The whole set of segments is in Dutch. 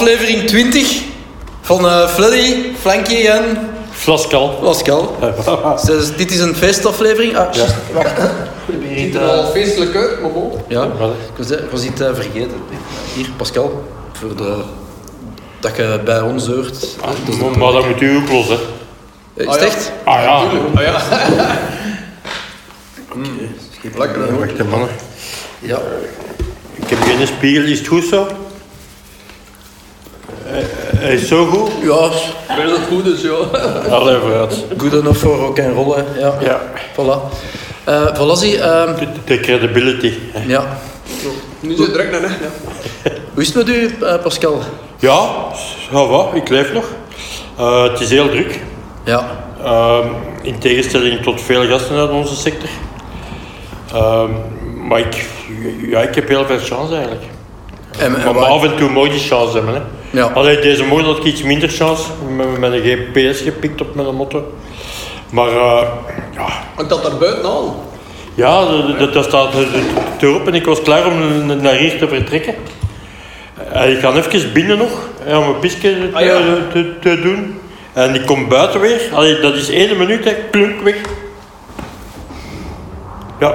Aflevering 20 van uh, Fleddy, Flanky en Flascal. Pascal. Dus dit is een feestaflevering. Ah, ja. Het ziet er al feestelijk uit, maar bon. Ja, ik was, ik was iets uh, vergeten. Hier, Pascal, voor de, dat je bij ons hoort. Ah, maar, maar dat moet u hè. Is het echt? Ah ja. Ah, ja. Lekker. Wacht mannen. Ja. Ik heb geen spiegel. Is het goed zo? Eh, Hij is zo goed? Ja, Bij dat goed is, ja. Allee, vooruit. good enough voor rock en rollen. Ja, Ja. voilà. Uh, voilà, zie. ehm, De, credibility. ja. Nu zit het direct naar net. Ja. Hoe is het met u, eh, Pascal? Ja, ça va, ik leef nog. Eh, het is heel druk. Ja. Ehm, in tegenstelling tot veel gasten uit onze sector. Ehm, maar ik, ja, ik heb heel veel chance eigenlijk. En, en Maar, af en toe moet je chance hebben. Hè. Ja. Allee, deze morgen had ik iets minder chance. Met, met een GPS gepikt op mijn motor. Maar eh, ja, Ik dat daar buiten aan. ja dat, staat erop en ik was klaar om naar hier te vertrekken. En ik ga even binnen nog, hè, om een pisje te, Ah, ja. te, te doen. En ik kom buiten weer. Allee, dat is één minuut, hè, klunk weg. Ja,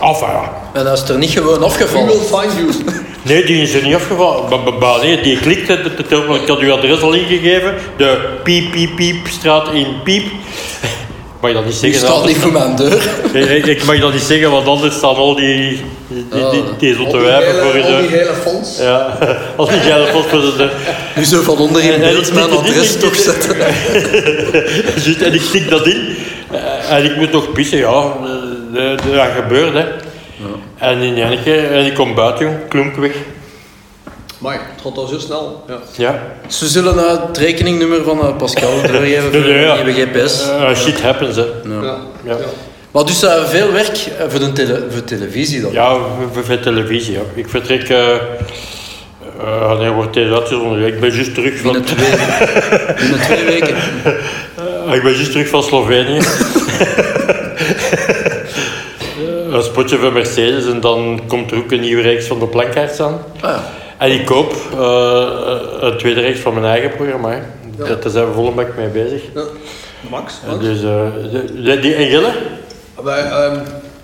af ja. En dat is er niet gewoon We afgevallen. will find you. Nee, die is er niet afgevallen. Die klikt, ik had uw adres al ingegeven. De piep, piep, piep, straat in piep. Mag je dat niet Die zeggen? staat niet voor mijn deur. Ik, ik- mag dat niet zeggen, want anders staan al die, die, die, die, die zotte die wijven voor je Al die deur. geile fonds. Ja, al die geile post voor de deur. Nu zo van onder in beeld mijn adres toch zetten. En ik tik dat in. Eh, En ik moet nog pissen, ja. Eh, Dat, dat gebeurt, hè. En in keer, en ik kom buiten, jong, klunk weg. Maar het gaat al zo snel. Ja. Ja. Ze zullen uh, het rekeningnummer van uh, Pascal doorgeven voor Nee, nee, ja. de nieuwe GPS. Eh, shit happens, hè. Ja. Ja. Ja. Maar dus uh, veel werk uh, voor, de tele voor televisie dan? Ja, voor, voor televisie. Ja. Ik vertrek. eh uh, wanneer wordt deze uitgezonden? Ik ben juist terug van. Binnen twee, binnen twee weken. Eh, ik ben juist terug van Slovenië. Eh, een spotje van Mercedes en dan komt er ook een nieuwe reeks van de plankaarts aan. Ah, ja. En ik koop eh, een tweede reeks van mijn eigen programma. hè. Ja. Daar zijn we volle bak mee bezig. Ja. Max, Max. Dus, eh, de- de- die, en Gille? Wij, ehm,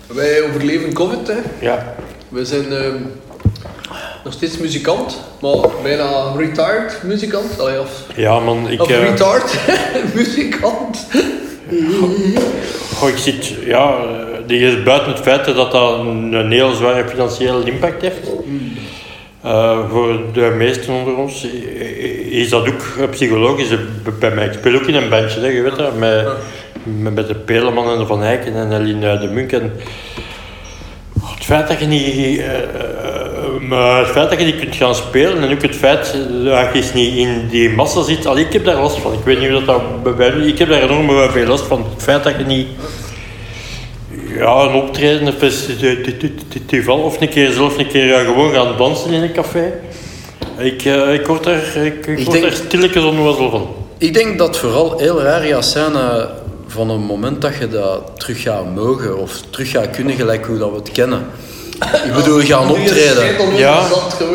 wij overleven COVID. Hè. Ja. We zijn ehm, nog steeds muzikant, maar bijna retired muzikant. Allee, of Ja, man. Ik, of eh, retard muzikant. Goh, ik zit, ja, eh, die is buiten het feit dat dat een, een heel zware financiële impact heeft. Eh, voor de meesten onder ons is dat ook psychologisch. Eh, Bij mij, ik speel ook in een bandje, hè, je weet dat, met, met, de Peleman en de Van Eycken en Eline de Munk. En, oh, het feit dat je niet, maar het feit dat je niet kunt gaan spelen en ook het feit dat je niet in die massa zit, allee, ik heb daar last van. Ik weet niet hoe dat, bij mij ik heb daar enorm veel last van. Het feit dat je niet ja, een optreden, een festival of een keer zelf een keer gewoon gaan dansen in een café. Ik, eh, ik word daar, ik, ik word daar stilletjes onnoozel van. Ik denk dat vooral heel raar zijn van het moment dat je dat terug gaat mogen of terug gaat kunnen gelijk hoe dat we het kennen. Ik bedoel, gaan optreden. Ja.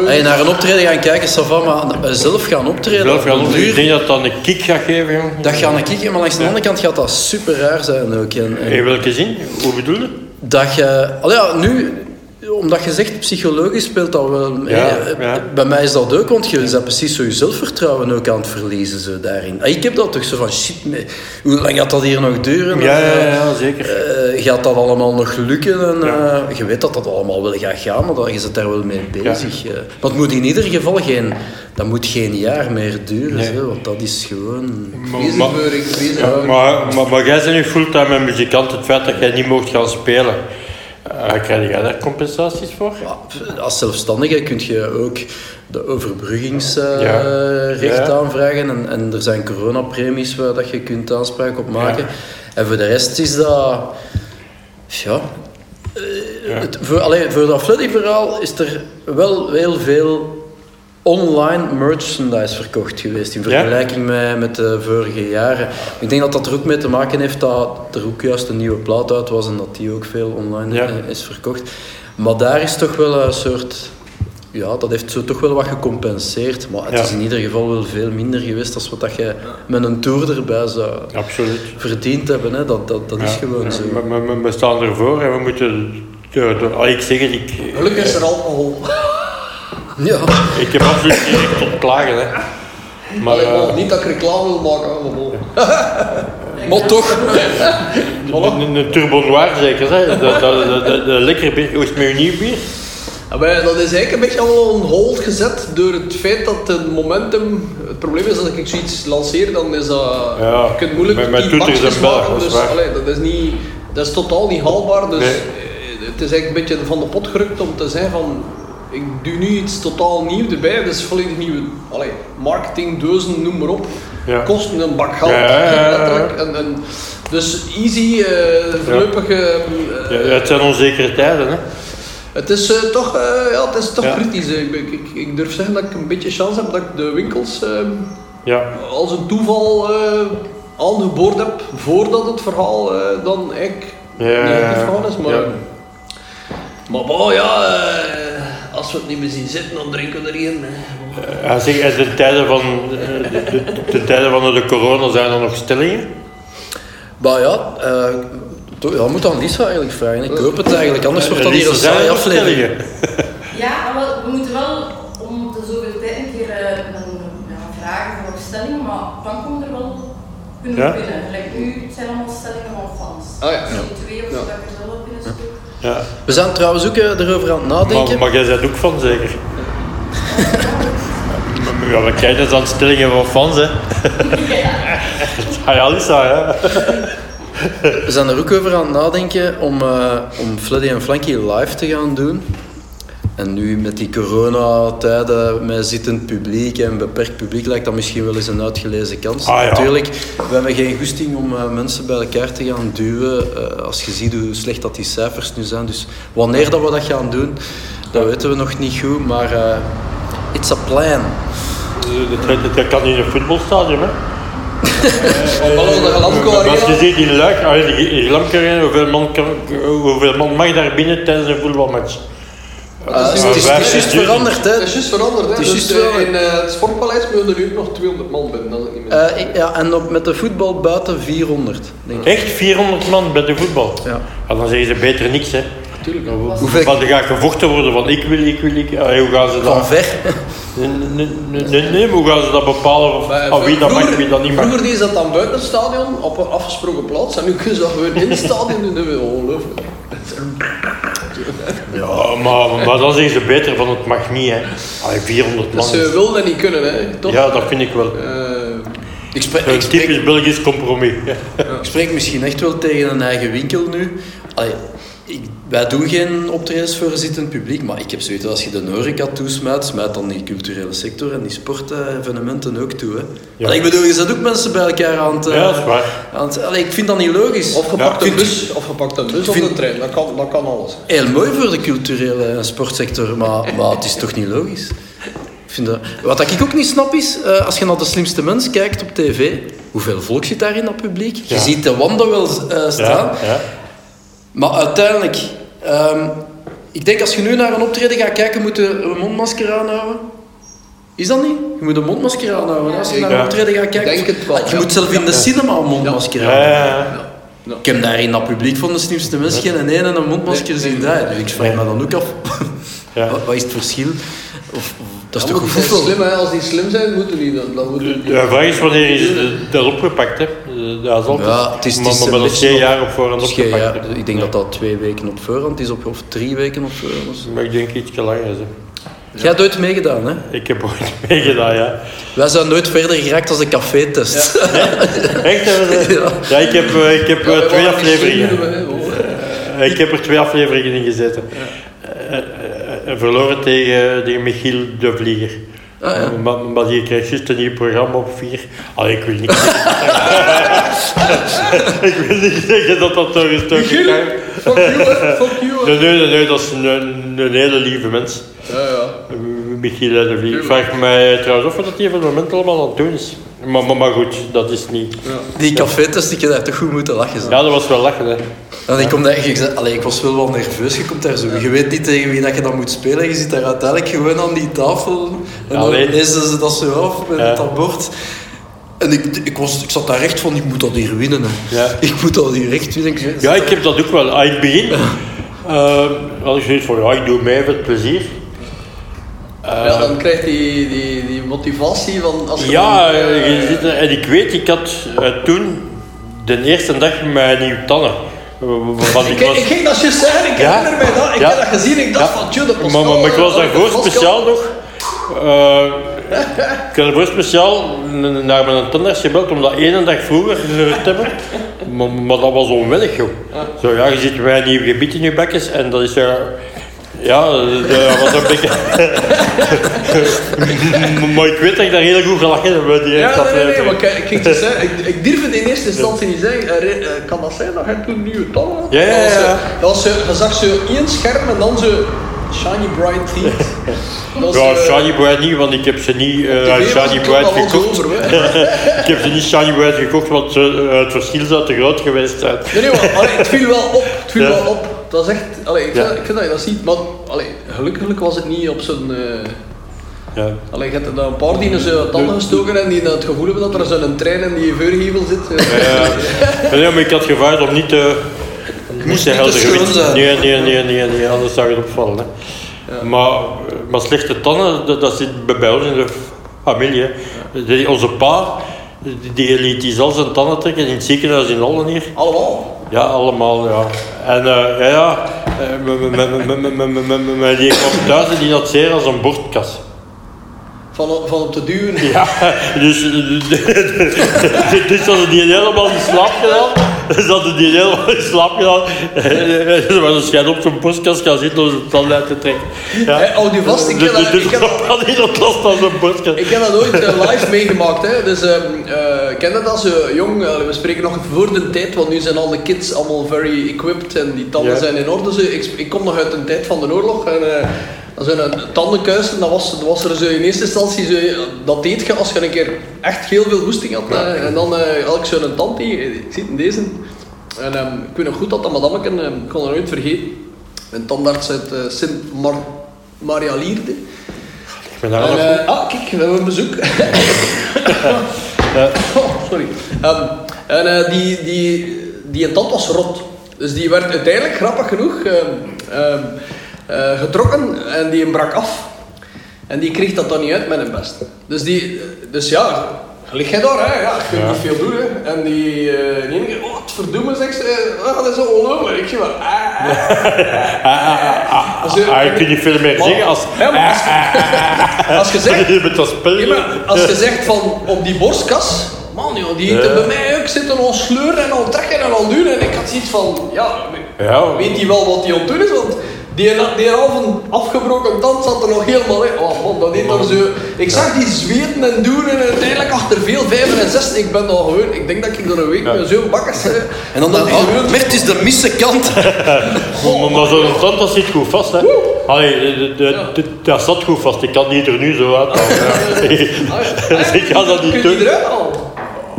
Hey, naar een optreden gaan kijken, ça va, maar eh, zelf gaan optreden. Zelf gaan op doen. den Ik duur, denk dat dat een kick gaat geven, jong. Dat gaat een kick, maar langs de andere kant gaat dat super raar zijn ook. En, en In welke zin? Hoe bedoel je? dat je, allee, ja, nu, omdat je zegt psychologisch speelt dat wel mee. Ja, Eh, ja. Bij mij is dat ook, want je bent precies zo je zelfvertrouwen ook aan het verliezen zo daarin. Ah, Ik heb dat toch zo van shit, me- hoe lang gaat dat hier nog duren? Ja, ja, Eh, ja, zeker. eh, gaat dat allemaal nog lukken? En, Ja. eh, je weet dat dat allemaal wel gaat gaan, maar dat, je zit daar wel mee bezig. eh. Maar het moet in ieder geval geen, dat moet geen jaar meer duren, Nee. zo, want dat is gewoon... Maar, jij bent nu fulltime een muzikant. Het feit dat jij niet mocht gaan spelen, krijg jij daar compensaties voor? Ja, Als zelfstandige kun je ook de overbruggingsrecht. Ja. aanvragen. En, en er zijn coronapremies waar dat je kunt aanspraak op maken. En voor de rest is dat... Ja... eh. Het, voor, allee, voor dat Fluddy-verhaal is er wel heel veel online merchandise verkocht geweest in Ja? vergelijking met, met de vorige jaren. Ik denk dat dat er ook mee te maken heeft dat er ook juist een nieuwe plaat uit was en dat die ook veel online Ja. eh, is verkocht. Maar daar is toch wel een soort ja, dat heeft zo toch wel wat gecompenseerd. Maar het Ja. is in ieder geval wel veel minder geweest dan wat dat je met een tour erbij zou Absoluut. verdiend hebben. Hè. Dat, dat, dat is Ja. gewoon zo. We, we- we- staan ervoor en we moeten... Ah, ik zeg het, ik, Gelukkig is er alcohol. Ja. ik heb absoluut geen recht tot klagen. Hè. Maar eh, niet dat ik reclame wil maken, hè, maar toch, een, een, een Turbo Noir zeker, hè? Dat, dat, dat, dat- dat lekker bier. Hoe is het met uw nieuw bier? Maar dat is eigenlijk een beetje allemaal on hold gezet door het feit dat het momentum... Het probleem is dat als ik zoiets lanceer, dan is dat... Ja, je kunt moeilijk met- met tien toeters bakjes en bellen, maken, dus allee, dat, is niet, dat is totaal niet haalbaar. Dus Nee. eh, het is eigenlijk een beetje van de pot gerukt om te zeggen van... Ik doe nu iets totaal nieuw erbij, is volledig nieuwe allee, marketing, deuzen, noem maar op. Ja. Kosten een bak geld, Ja, letterlijk. En, en, dus easy, eh voorlopig... eh, Ja, het zijn onzekere tijden, hè? het is eh, toch, eh, ja, het is toch kritisch. Ik, ik, ik durf zeggen dat ik een beetje chance heb dat ik de winkels ehm, Ja. als een toeval eh, aangeboord heb voordat het verhaal eh, dan ja, negatief is. Maar, maar bon, ja, eh, als we het niet meer zien zitten, dan drinken we er één. hè. Ja, zeg, de tijden van de, de, de tijden van de corona zijn er nog stellingen? maar ja, eh toch- ja, moet aan Lisa eigenlijk vragen. Ik hoop het eigenlijk, anders wordt dat hier een saaie nog aflevering. Ja, maar wel, we moeten wel om de zoveel tijd een keer eh, een ja, vragen voor stelling, maar dan komt er wel genoeg Ja? binnen. Like nu zijn allemaal stellingen van fans. Ah, ja. Twee of zo Ja. dat Ja. We zijn trouwens ook eh, erover aan het nadenken. Maar, maar jij bent ook van, zeker? Maar- Ja, we eens aan stellingen van fans, hè? Ah ja, Lisa, hè? We zijn er ook over aan het nadenken om, eh, om Fleddy en Flanky live te gaan doen. En nu met die coronatijden, met zittend publiek en beperkt publiek, lijkt dat misschien wel eens een uitgelezen kans. Ah, ja. Natuurlijk, we hebben geen goesting om eh, mensen bij elkaar te gaan duwen. eh, als je ziet hoe slecht dat die cijfers nu zijn. Dus wanneer dat we dat gaan doen, dat weten we nog niet goed. Maar eh, it's a plan. Dat, kan in een voetbalstadion, hè? Als je ziet in Luik, ah, in in Glamkeren, hoeveel man, hoeveel man mag daar binnen tijdens een voetbalmatch? Eh, het is- het is het is juist veranderd, hè. Het is juist veranderd. Hè. Het is Dus, juist eh, veranderd. in eh, het Sportpaleis mogen er nu nog 200 man binnen, dat is het niet meer. Eh, ik- ja, en op, met de voetbal buiten 400, denk ik. Echt 400 man bij de voetbal? Ja. Ah, dan zeggen ze beter niks, hè? Tuurlijk. Hoeveel- Want er gaat gevochten worden van ik wil, ik wil, ik ah, Hoe gaan ze Van dat... ver. Nee, nee, nee, nee, nee, maar hoe gaan ze dat bepalen? Of, Maar, ah, wie dat mag, vroeger- wie dat niet mag? Vroeger ze dat dan buiten het stadion, op een afgesproken plaats. En nu kunnen ze dat gewoon in het stadion doen. Dat is ongelooflijk. Ja, maar, maar dan zeggen ze beter van het mag niet, hè? Ah, 400 Dus man. ze wilden en niet kunnen, hè. Toch? Ja, dat vind ik wel. Eh, Ik spreek, Een ik, spreek, typisch Belgisch compromis. ik spreek misschien echt wel tegen een eigen winkel nu. Allee, ik, wij doen geen optredens voor een zittend publiek, maar ik heb zoiets als je de horeca toesmijt, smijt dan die culturele sector en die sportevenementen ook toe. Hè. Ja. Allee, ik bedoel, je zet ook mensen bij elkaar aan het... eh, Ja, dat is waar. aan het- allee, ik vind dat niet logisch. of gepakt Ja, een bus, of gepakt een bus of vind- een trein. Dat kan, dat kan alles. Heel mooi voor de culturele en sportsector, maar, maar het is toch niet logisch. Ik vind dat, wat ik ook niet snap is, eh, als je naar de slimste mens kijkt op tv, hoeveel volk zit daar in dat publiek? Je ziet de wanden wel eh, staan, Ja, ja. Maar uiteindelijk, ehm, ik denk als je nu naar een optreden gaat kijken, moet je een mondmasker aanhouden. Is dat niet? Je moet een mondmasker aanhouden als je naar een optreden gaat kijken. denk het wel, Je ja. moet zelf in de cinema een mondmasker Ja, aanhouden. ja, ja. Ik heb daar in dat publiek van de slimste mensen geen ene en een mondmasker Nee, zien nee. Dus ik vraag me dan ook af, Ja. wat, wat is het verschil? Of, of- dat is Ja, toch gevoel? slim, hè. Als die slim zijn, moeten die dan. dan moeten die, De vraag is wanneer is het, dat opgepakt, hè? Is altijd. Ja, het is- het maar, een geen jaar op voorhand Dus hè. ik denk dat dat twee weken op voorhand is, op, of drie weken op voorhand. is. Maar ik denk iets langer. Hè. Jij hebt ooit meegedaan, hè? Ik heb ooit meegedaan, ja. Wij zijn nooit verder geraakt als de café-test. Echt? hè? Ja. Ja, ik heb, eh, ik heb Ja, eh, twee afleveringen. hè. Eh, Ik heb er twee afleveringen in gezeten. Eh, eh, eh, verloren tegen, tegen Michiel de Vlieger. Ah, ja. maar, maar die krijgt juist een nieuw programma op vier. Allee, ik wil niet Ik wil niet zeggen dat dat toch een stukje Michiel, kan. fuck you, hè. Fuck you. Nee, nee, nee, dat is een, een, hele lieve mens. Ja, ja. Eh, Michiel de Vlieger. Ik vraag mij trouwens af wat hij op het moment allemaal aan het doen is. Maar, maar, maar goed, dat is niet... Die café-test, ik heb daar toch goed moeten lachen. Zo. Ja, dat was wel lachen, hè. En ik, kom daar, ik, zei- allee, ik was wel wel nerveus, je komt daar zo. Je weet niet tegen wie dat je dan moet spelen. Je zit daar uiteindelijk gewoon aan die tafel. En dan Allee. lezen ze dat zo af met Ja. dat bord. En ik, ik, was, ik zat daar echt van, ik moet dat hier winnen. Hè. Ja. Ik moet dat hier echt winnen. Ik- Ja, ik heb dat ook wel. Aan het begin eh, had ik zoiets van, ja, ik doe mij even het plezier. Eh, ja, dan krijgt die, die, die motivatie van... Als je Ja, dan, eh, eh, je zit er- en ik weet, ik had eh, toen de eerste dag mijn nieuwe tanden. Eh, Want Ik, ik was, ik ging dat juist zeggen, ik Ja. herinner mij dat. Ik Ja. heb dat gezien, ik dacht Ja. van, tjoe, de maar, Pascal... maar, maar ik was eh, daarvoor speciaal nog. Ik ervoor speciaal naar mijn tandarts gebeld om dat ene dag vroeger te hebben. Maar, maar dat was onwillig, joh. Zo, ja, je zit bij een nieuw gebied in je bekjes en dat is... eh, ja, dat was een beetje... maar ik weet dat ik daar heel goed gelachen heb bij die Ja, nee, nee, nee, maar kijk, ik, dus ik, ik durf het in eerste instantie niet zeggen. Eh, eh, kan dat zijn dat hij toen nieuwe tanden had? Ja, ja, ja. Dat was, je zag zo één scherm en dan zo shiny bright teeth. Ja, eh, Shiny Bright niet, want ik heb ze niet eh, uit Shiny Bright gekocht. ik heb ze niet Shiny Bright gekocht, want ze, eh, het verschil zou te groot geweest zijn. Nee, nee, maar allee, het viel wel op. Het viel Ja. wel op. Dat was echt... Allee, ik, Ja. vind, ik vind dat je dat ziet, maar allee, gelukkig was het niet op zo'n... eh Ja. allee, je hebt er een paar die in zijn tanden gestoken en die het gevoel hebben dat er zo'n trein in die vuurgevel zit. Ja, ja, maar ik had gevraagd om niet te, Moest helder gewit. Nee, nee, nee, nee, nee, anders zou je opvallen. Hè. Maar, maar slechte tanden, dat, zit bij ons in de familie. Onze pa, die liet die zelfs zijn tanden trekken in het ziekenhuis in Holland hier. Allemaal? Ja, allemaal, ja. En uh, ja, ja, die kwam thuis en die dat zeer als een bordkas. Van, van op te duwen. Ja, dus, dus hadden die helemaal in slaap gedaan. Ze hadden die helemaal in slaap gedaan. Ze waren waarschijnlijk op zo'n postkast gaan zitten om zijn tanden uit te trekken. Ja. Hey, houd u vast, ik dus, heb dat- dus had niet dat last van zo'n postkast. Ik heb dat ooit eh, live meegemaakt. Hè. Dus, ehm eh, ken dat als je jong, eh, we spreken nog voor de tijd, want nu zijn al de kids allemaal very equipped en die tanden zijn in orde. Zo. Ik, ik kom nog uit de tijd van de oorlog en eh als je een tandenkuisten, dan was, was er zo in eerste instantie zo, eh, dat deed je als je een keer echt heel veel hoesting had. eh, en dan eh, had ik zo'n tand die, ik zit in deze. En ehm, ik weet nog goed dat dat madameke, eh, ik kon dat nooit vergeten, een tandarts uit eh, Sint Mar Maria Lierde. Ik ben daar En, eh, ah, kijk, we hebben een bezoek. oh, sorry. Ehm, en eh, die, die, die tand was rot. Dus die werd uiteindelijk, grappig genoeg, eh, getrokken en die brak af. En die kreeg dat dan niet uit met een best. Dus, die, dus ja, lig jij daar, hè? Ja, je kunt Ja. niet veel doen. Hè? En die, die ene keer, oh, het verdoemen, zegt ze, oh, dat is zo onnodig. Ik zeg maar, ah, ah, Ah, Dus, eh, ah, je kunt niet veel meer zeggen als... Ja, maar als, als je zegt, Je bent. Ja, maar als je zegt van op die borstkas, man joh, die heeft Ja. bij mij ook zitten al sleuren en al trekken en al doen. En ik had zoiets van, ja, Ja. weet hij wel wat hij aan het doen is? Want die, die halve afgebroken tand zat er nog helemaal in. Oh man, dat deed er zo. Ik zag die zweten en doen en uiteindelijk achter veel vijven en zes, ik ben al gewoon, ik denk dat ik er een week met zo'n bakkers. En dan dat dan, die gewoon- oh, Mert is de misse kant. Maar, maar zo'n tand dat zit goed vast, hè. Allee, de, de, de- dat zat goed vast. Ik kan die er nu zo uit. Ah, ja. Dus ik ga dat niet Kun doen. je die eruit halen?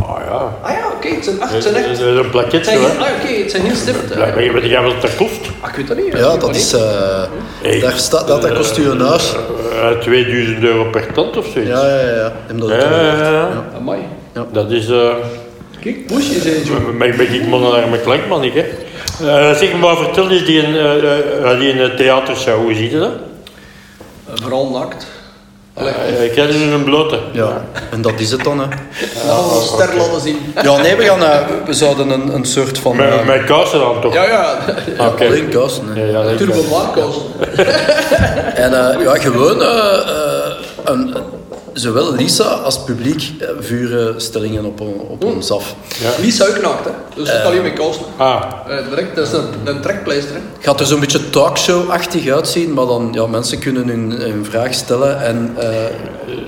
Ah ja. Ja, oké, het zijn, ach, het zijn Dat echt... is een Het zijn, hè. ah, oké, het zijn heel stipt. Ja, weet je- weet jij wat dat kost? Ah, ik weet dat niet. Ja, ik dat is... eh Hey. daar staat, dat, dat kost u een huis. Eh, 2000 euro per tand of zoiets. Ja, ja, ja. Hem dat Ja, ja, ja. Amai. Dat is... eh Kijk, push is eentje. maar ik ben ik man naar mijn klankman, niet, hè. Eh, zeg maar, vertel eens die een, eh, eh, die een eh, theatershow, hoe ziet je dat? Eh, Vooral nakt. Allee, Uh, ik ken in een blote. Ja, en dat is het dan, hè. een ster laten zien. Ja, nee, we, gaan, eh, we zouden een, een soort van... Met, eh, met kousen dan toch? Ja, ja. Oké. Alleen kousen, hè. Ja, ja, dat- Turbo Marcos. En eh, ja, gewoon eh, eh, een, zowel Lisa als publiek eh, vuren stellingen op, op ons af. Lisa ook nakt, hè. Dus het alleen met kousen. Ah, Eh, direct, dat is een, een trekpleister, gaat er zo'n beetje talkshow-achtig uitzien, maar dan, ja, mensen kunnen hun, hun vraag stellen en eh,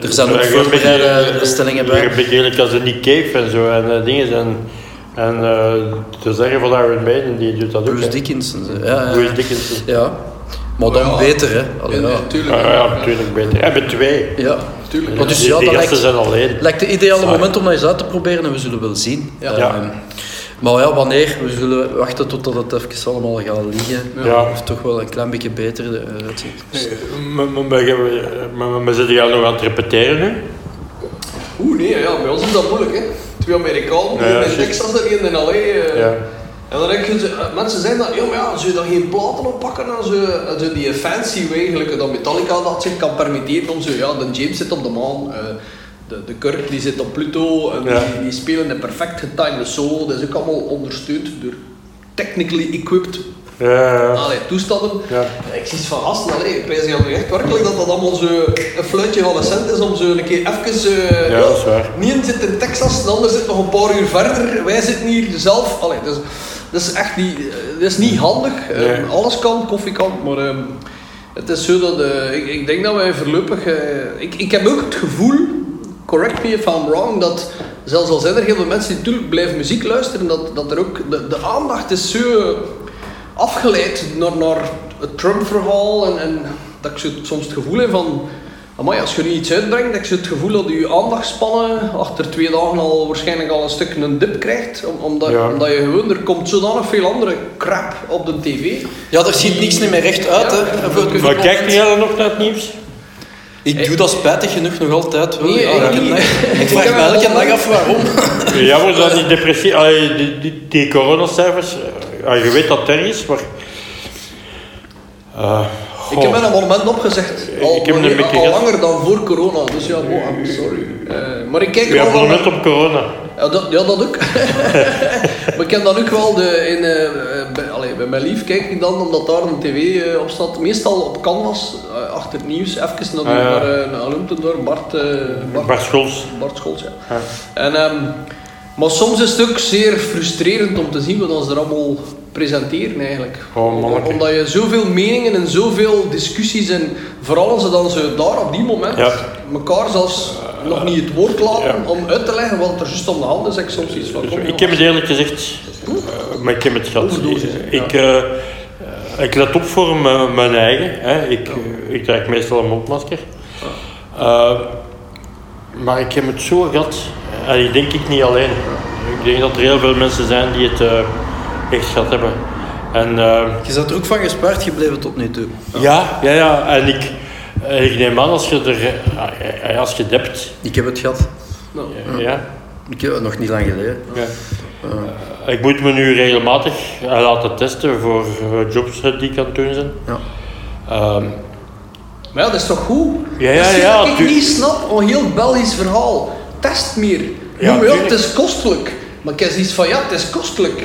er zijn ook Ja, een beetje- voorbereide stellingen Een bij. beetje eigenlijk als een Nick Cave en zo en dingen. En, en eh, te zeggen van Iron Maiden, die doet dat ook. Bruce. Dickinson. Ja, ja. Bruce Dickinson. Ja, maar dan Ja. beter, hè. Allee, Ja, ja. natuurlijk. Ah, ja, natuurlijk beter. En met twee. Ja. Tuurlijk. Maar dus die, ja, die dat gasten lijkt, zijn alleen. lijkt de ideale moment om dat eens uit te proberen en we zullen wel zien. Ja. Eh, Ja. maar ja, wanneer? We zullen wachten totdat het even allemaal gaat liggen. Ja. Of toch wel een klein beetje beter eh, uitziet. Maar- maar zitten jij nog aan het repeteren nu? Oeh, nee, ja, bij ons is dat moeilijk, hè. Twee Amerikanen, Ja, die in juist. Texas en één in L.A. eh. Ja. En dan denk je, ze- eh, mensen zeggen dat, ja, maar ja, zou je dan geen platen oppakken en zo, en zo die fancy way, eigenlijk dat Metallica dat zich kan permitteren om zo, ja, de James zit op de maan, eh, de, de Kirk die zit op Pluto, en Ja. die, die spelen een perfect getimede solo, dat is ook allemaal ondersteund door technically equipped Ja, allee, toestanden. Ja. Ik zie van gasten, allee, ik wijs je echt werkelijk dat dat allemaal zo een fluitje van een cent is om zo een keer even... eh, Ja, dat is waar. de een zit in Texas, de ander zit nog een paar uur verder. Wij zitten hier zelf. Allee, is, dat is echt niet, eh, dat is niet handig. Eh, Nee. alles kan, koffie kan, maar ehm, het is zo dat eh, ik, ik denk dat wij voorlopig. eh, ik, ik heb ook het gevoel, correct me if I'm wrong, dat zelfs al zijn er heel veel mensen die natuurlijk blijven muziek luisteren, dat, dat er ook de, de aandacht is zo afgeleid naar, naar het Trump-verhaal en, en dat ik zo soms het gevoel heb van. Amai, als je nu iets uitbrengt, dat ik zo het gevoel dat je aandachtspannen achter twee dagen al waarschijnlijk al een stuk een dip krijgt. om- Omdat, Ja. omdat je gewoon, er komt zodanig veel andere crap op de tv. Ja, er ziet niks niet meer recht uit. Ja, hè, ja, voor het maar Maar moment. kijk jij dan nog naar het nieuws? Ik doe dat spijtig genoeg nog altijd. Wel, Nee, ja, ik elke niet. dag. Ik vraag heb me elke dag af waarom. Ja, maar dat die depressie, die, die, die coronacijfers, eh, je weet dat er is, maar. Ik heb mijn abonnement opgezegd. Al, Ik heb een al langer dan voor corona. Dus ja, wow, I'm sorry. Eh, maar ik kijk wel abonnement op corona. Ja, dat, ja, dat ook. maar ik ken dan ook wel de, in, eh, bij, allee, bij mijn lief kijk ik dan, omdat daar een tv eh, op staat, meestal op canvas, achter het nieuws, even naar, Ah, ja. naar, daar? Bart, Bart, Bart Scholz. Bart Scholz, ja. Ja. En, ehm, maar soms is het ook zeer frustrerend om te zien wat ze er allemaal presenteren eigenlijk. Oh. Omdat je zoveel meningen en zoveel discussies en vooral als ze dan zo daar op die moment Ja. elkaar zelfs nog niet het woord laten Ja. om uit te leggen wat er juist om de hand is, ik soms iets van. Dus ik heb het eerlijk gezegd, eh, maar ik heb het gehad. Ik, eh, ik let op voor mijn, eigen. Hè. Ik, eh, ik draag meestal een mondmasker. Eh, maar ik heb het zo gehad, en ik denk ik niet alleen. Ik denk dat er heel veel mensen zijn die het eh, echt gehad hebben. En eh, Je bent er ook van gespaard gebleven tot nu toe. ja, ja, ja, en ik, eh, ik neem aan als je er, eh, als je dept, Ik heb het gehad. Nou, ja, Ik heb het nog niet lang geleden. Ja. Eh, ik moet me nu regelmatig eh, laten testen voor eh, jobs eh, die ik aan het doen zijn. Ja. Ehm, Maar ja, dat is toch goed? Ja, ja, dat is ja, wat ik niet snap, een heel Belgisch verhaal. Test meer. Ja, Ja, ja, tuurlijk. het is kostelijk. Maar ik heb zoiets van, ja, het is kostelijk.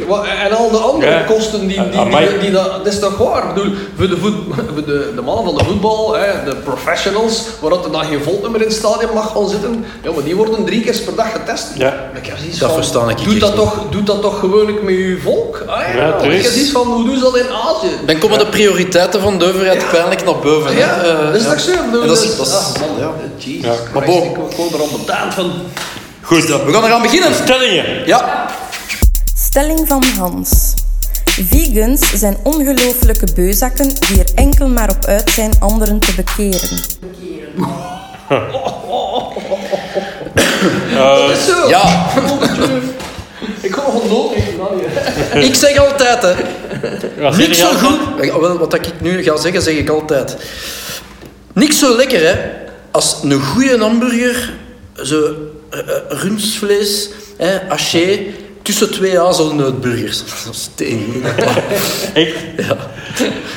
En al de andere Ja. kosten die, die, die, Amai. die, die dat, dat is toch waar? Ik bedoel, voor de, voet, voor de, de mannen van de voetbal, hè, de professionals, waar dat er dan geen volnummer in het stadion mag gaan zitten, ja, maar die worden drie keer per dag getest. Ja. Maar ik heb zoiets Dat van, verstaan ik doe dat, toch, doe dat toch gewoonlijk met je volk? Ah, ja, Ja, ik heb zoiets van, hoe doen ze dat in Azië? Dan komen de prioriteiten van de overheid pijnlijk naar boven. hè. Ja, Eh, dat is toch zo? Dat is- dat is- ah, man, ja. Jesus. Maar Christ, ik ik word er al betaald van. Goed, We gaan eraan beginnen. stellingen. Ja. Stelling van Hans. Vegans zijn ongelooflijke beuzakken die er enkel maar op uit zijn anderen te bekeren. Dat is zo. Ja. Ik even dan hier. Ik zeg altijd, hè. Wat zeg Niks je zo goed. Wel, Wat ik nu ga zeggen, zeg ik altijd. Niks zo lekker, hè. Als een goede hamburger, zo eh, eh, rundvlees, hè, haché, tussen twee hazelnootburgers. Dat is tegen. Echt? Ja.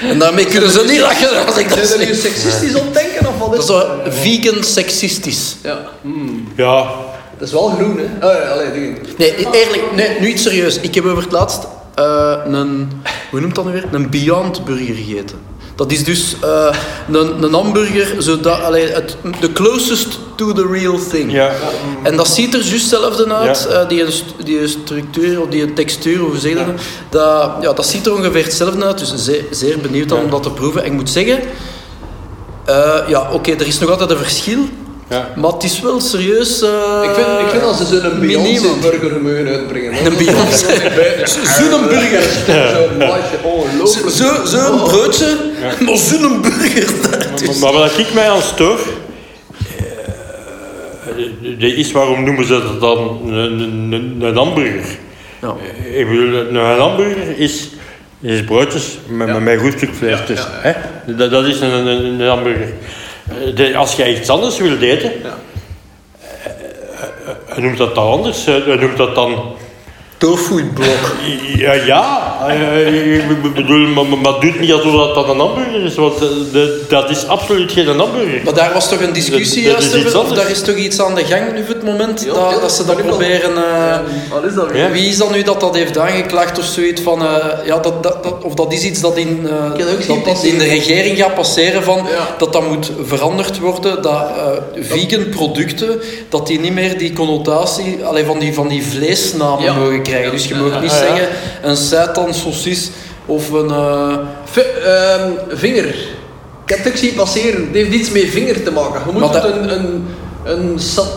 En daarmee kunnen ze niet lachen als ik dat Zijn er nu seksistisch op denken of wat Dat is zo vegan seksistisch. Ja, hmm. Ja. dat is wel groen, hè? Oh, ja, allee. Nee, eerlijk, nee, nu iets serieus. Ik heb over het laatst eh, een, hoe noemt dat nu weer? Een Beyond Burger gegeten. Dat is dus eh, een, een hamburger, zodat, allee, het, de closest to the real thing. Ja. En dat ziet er juist hetzelfde uit, Ja. eh, die, st- die structuur of die textuur, hoe zeg je dat? Dat, ja, dat ziet er ongeveer hetzelfde uit, dus zeer, zeer benieuwd Ja. om dat te proeven. En ik moet zeggen, eh, ja, oké, er is nog altijd een verschil, Ja. maar het is wel serieus. eh, Ik vind, ik vind als ze zo'n. Beyoncé-burger mogen uitbrengen. Een Beyoncé. Zo'n burger. Zo'n zo een broodje, maar zo'n burger. Maar, maar wat ik mij aan stoor, eh, de is, waarom noemen ze dat dan een, een, een hamburger? Ja. Eh, Ik bedoel, een hamburger is, is broodjes met, met, met een goed stuk vlees Ja, tussen. Hè? Dat, dat is een, een, een hamburger. Eh, De, als jij iets anders wilt eten, Ja. hij noemt dat dan anders. Noemt dat dan... Tofu-blok. Ja, ja. eh, ik bedoel, maar, doet niet alsof dat dan een hamburger is, want de, de- dat is absoluut geen hamburger. Maar daar was toch een discussie Dat- dat is juist over? Daar is toch iets aan de gang nu voor het moment? Ja, dat, ja, dat ze dat dat proberen... eh, Wat is dat weer? Ja. Wie is dat nu dat dat heeft aangeklaagd of zoiets van... eh, ja, dat, dat, dat, of dat is iets dat in, eh, dat dat in de regering gaat passeren van... Ja. Dat dat moet veranderd worden. Dat eh, vegan producten, dat die niet meer die connotatie allee, van, die, van die vleesnamen Ja. mogen krijgen. Dus je mag niet Ah, zeggen een seitan saucis of een... ehm, vinger. Ik heb het ook zien passeren. Het heeft iets met vinger te maken. Je moet het een... een een sat,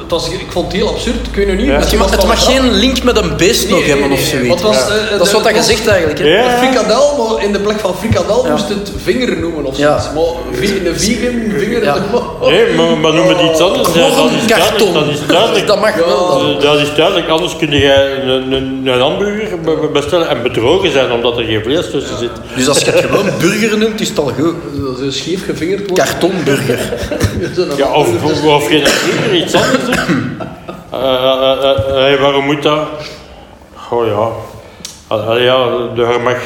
het was, ik vond het heel absurd. Ik weet nog niet. Ja. het het mag geen link met een beest Nee, nog nee, hebben of zoiets. Was, Ja. eh, dat is de- wat dat zegt eigenlijk. Ja. Frikadel, maar in de plek van frikadel Ja. moest het vinger noemen of Ja. zoiets. Maar vi- een vegan vinger... Ja. Nee, maar, maar noem het iets anders. Ja, dat is karton. duidelijk. Dat is duidelijk. Dat mag wel. dan. Eh, Dat is duidelijk, anders kun je een, een, een hamburger be- be- bestellen en bedrogen zijn omdat er geen vlees tussen zit. Dus als je het gewoon burger noemt, is het al goed. Dat is scheef gevingerd wordt. Kartonburger. Ja, of, of, of geen hamburger, iets anders. eh, waarom moet dat? Oh ja. Ja, daar mag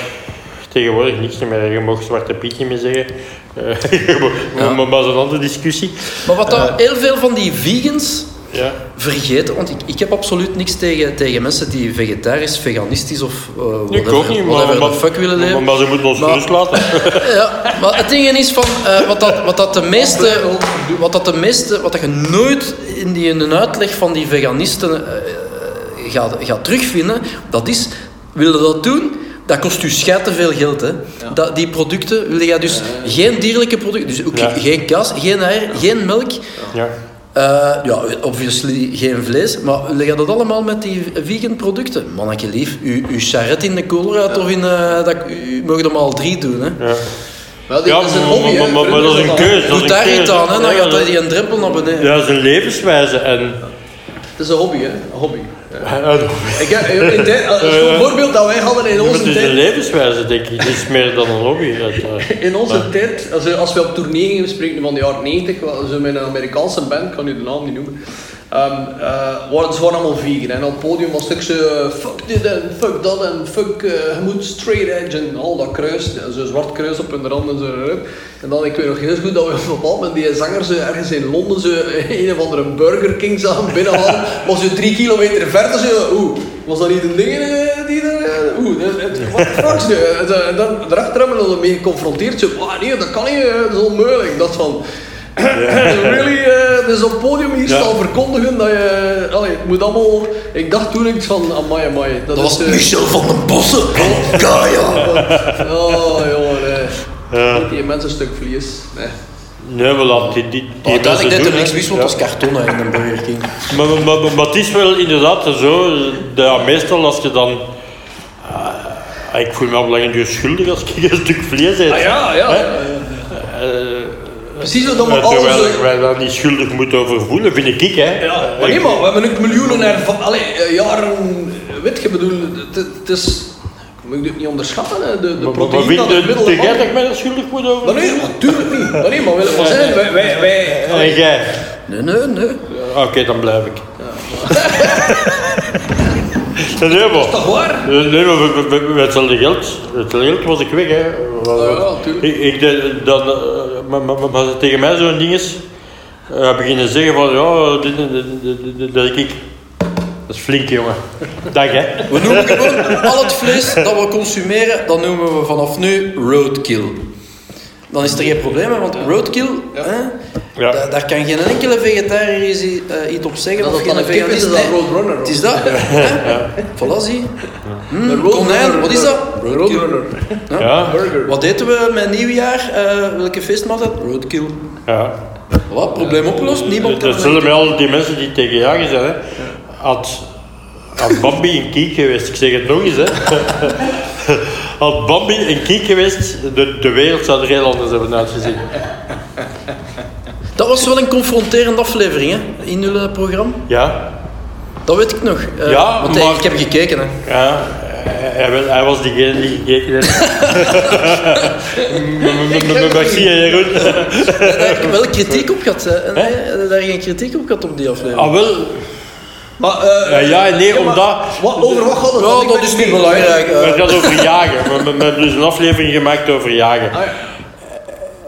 tegenwoordig niks meer. Je mag Zwarte Piet niet meer zeggen. Maar, maar dat is een andere discussie. Maar wat dat heel veel van die vegans Ja. vergeten, want ik, ik heb absoluut niks tegen, tegen mensen die vegetarisch, veganistisch of eh Ik whatever, ook niet, maar, whatever maar, the fuck willen leven. maar, maar ze moeten ons Maar- gerust laten. Ja, maar het ding is van, eh, wat, dat, wat dat de meeste, wat dat de meeste, wat dat je nooit in die in een uitleg van die veganisten eh, gaat, gaat terugvinden, dat is, wil je dat doen? Dat kost u scheid te veel geld, hè. Dat, die producten, wil je dus geen dierlijke producten, dus ook Ja. geen kaas, geen eier, geen melk, Ja. eh, ja, obviously geen vlees, maar je dat allemaal met die vegan producten? Manneke lief, uw, uw charret in de koolruit of in, eh, dat, u mag er maar al drie doen, hè. Ja. Wel, Ja, is een hobby, maar- hè. maar- maar dat is een keuze. Dat Doe daar iets aan, hè, dan gaat dat- hij die een drempel naar beneden. Ja, dat is een levenswijze en... Het is een hobby, hè. Een hobby. Ik heb, in tijd- een voorbeeld dat wij hadden in het onze is een tijd... levenswijze, denk ik. Het is meer dan een hobby. Eh, In onze tijd, als we, als we op tournee gingen, spreken van de jaren 90, wel, zo met een Amerikaanse band, ik kan nu de naam niet noemen, ehm eh, waren, ze waren allemaal vegan. En op het podium was ook zo, eh, fuck dit en fuck dat en fuck, eh, je moet straight edge en al dat kruis, zo'n zwart kruis op hun rand en zo. En dan, ik weet nog heel goed dat we op een bepaald moment die zanger zo ergens in Londen zo een of andere Burger King zagen binnenhalen, maar zo drie kilometer verder zo, oeh, was dat niet een ding eh, die er, eh, oeh, dat- dat- zo. En dan daarachter hebben we mee geconfronteerd, zo, ah nee, dat kan niet, eh, dat is onmogelijk. Ik dacht van, really, eh, dus op het podium hier Ja. staan verkondigen dat je, allee, het moet allemaal, ik dacht toen iets van, amai, amai. Dat, Dat was is, eh, Michel van den Bossen. Gaia. Oh, jongen, nee. Ja. Niet die mensen een stuk vlees. Nee. Nee, we laten die, die, die deed mensen er niks hè. want dat was karton in een Burger King. Maar, maar, maar, maar het is wel inderdaad zo, dat ja, meestal als je dan... ah, ik voel me lang duur schuldig als ik een stuk vlees eet. Ah ja, ja. Hè? Ja, ja. Precies wat we eh, al terwijl ik mij daar niet schuldig moet over voelen, vind ik, hè. Ja, maar nee, maar we hebben ook miljoenen ervan. Allee, eh, jaren. Weet je, bedoel, het, het is. Moet ik dit niet onderschatten, hè? De, de Maar, maar, maar proteïne dat het je middel van- dat ik mij daar schuldig moet over Maar nee, natuurlijk niet. Maar nee, maar ik maar zeggen, wij. wij, wij En jij? Nee, nee, nee. Oké, dan blijf ik. nee, maar... toch waar? Nee, maar met- hetzelfde geld, met hetzelfde geld was ik weg. Hè. Oh ja. Ik, ik, deed dan, eh, maar, maar, maar tegen mij zo'n ding is, uh, beginnen zeggen van ja, dit, dit, dit, dit, dat ik. Dat is flink, jongen. Dank, hè. We noemen gewoon al het vlees dat we consumeren, dat noemen we vanaf nu roadkill. Dan is er geen probleem, want roadkill, hè, Ja. da- daar kan geen enkele vegetariër iets, eh, iets op zeggen. Dat of geen veganist. is dat Nee, Roadrunner. Het is dat. hè. Voilà, zie. Hm, De Roadrunner. konijn, wat is dat? Roadrunner. Ja. Ja, Burger. Wat eten we met nieuwjaar? Eh, welke feestmaaltijd? Roadkill. ja. Voilà, probleem opgelost. Niemand kan Dat zullen mij al die mensen die tegen jagen zijn, hè. Had, had Bambi een kiek geweest, ik zeg het nog eens, hè. Had Bambi een kiek geweest, de, de wereld zou er heel anders hebben uitgezien. Dat was wel een confronterende aflevering hè, in jullie eh, programma. Ja, Dat weet ik nog. Eh, Ja, want maar- ik heb gekeken. Hè. ja hij, was diegene die gekeken heeft. Merci, Jeroen. Daar heb ik wel kritiek op gehad. Hè. En, Heb je daar geen kritiek op gehad op die aflevering? Ah, wel. Maar, eh, Ja, ja nee, maar omdat... Wat, over wat gaat het? Ja, dan? Ik dat is niet belangrijk. eh. Het gaat over jagen. We, we- we hebben dus een aflevering gemaakt over jagen. Ah, ja.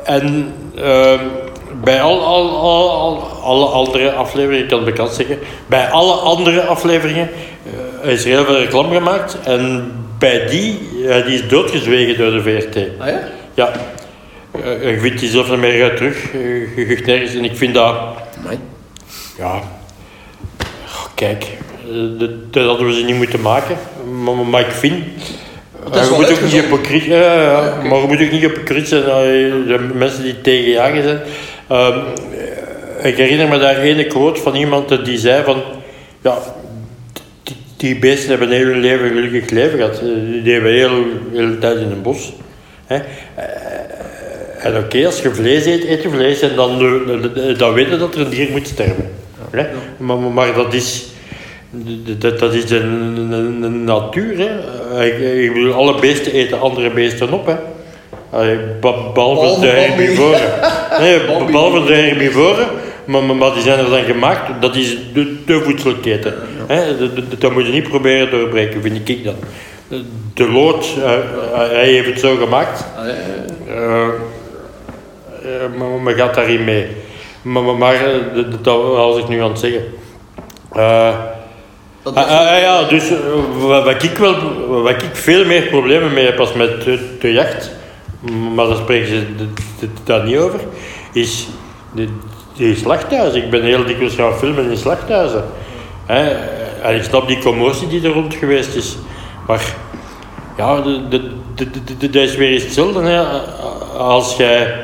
En ehm, bij al, al, al, al- alle andere afleveringen, ik kan het bekend zeggen, bij alle andere afleveringen eh, is er heel veel reclame gemaakt. En bij die, eh, die is doodgezwegen door de VRT. Ah, ja? Ja. Eh, je vindt die zelf niet meer uit terug. Eh, Je je nergens. En ik vind dat... Amai. Ja... Kijk, eh, dat, hadden we ze niet moeten maken. Maar, maar ik vind... Je moet ook niet hypocriet... Maar je moet ook niet hypocriet zijn. De mensen die tegen jagen zijn. Ehm, eh, ik herinner me daar ene quote van iemand die zei van... Ja, die, die beesten hebben heel hun leven een gelukkig leven gehad. Eh, Die hebben heel de hele tijd in een bos. Hè. En oké, als je vlees eet, eet je vlees en dan, dan weet je dat er een dier moet sterven. Hè? Maar- maar dat is, dat, dat is de, de- de natuur. Hè? Eh, Ik, ik bedoel, alle beesten eten andere beesten op. Hè? Behalve de herbivoren. Nee, behalve de herbivoren. Maar, maar, maar die zijn er dan gemaakt. Dat is de, de voedselketen. Hè? Dat- moet je niet proberen doorbreken, vind ik dan. De lood, eh, hij heeft het zo gemaakt. Eh, eh, maar men gaat daarin mee. Maar, maar, maar eh, dat, was ik nu aan het zeggen. Eh, Dat ah, ah, ah, ja, dus eh, wat, ik wel, wat ik veel meer problemen mee heb als met de, jacht, maar daar spreken ze daar niet over, is de, die slachthuizen. Ik ben heel dikwijls gaan filmen in slachthuizen. En ik snap die commotie die er rond geweest is. Maar ja, dat is weer iets hetzelfde. Als jij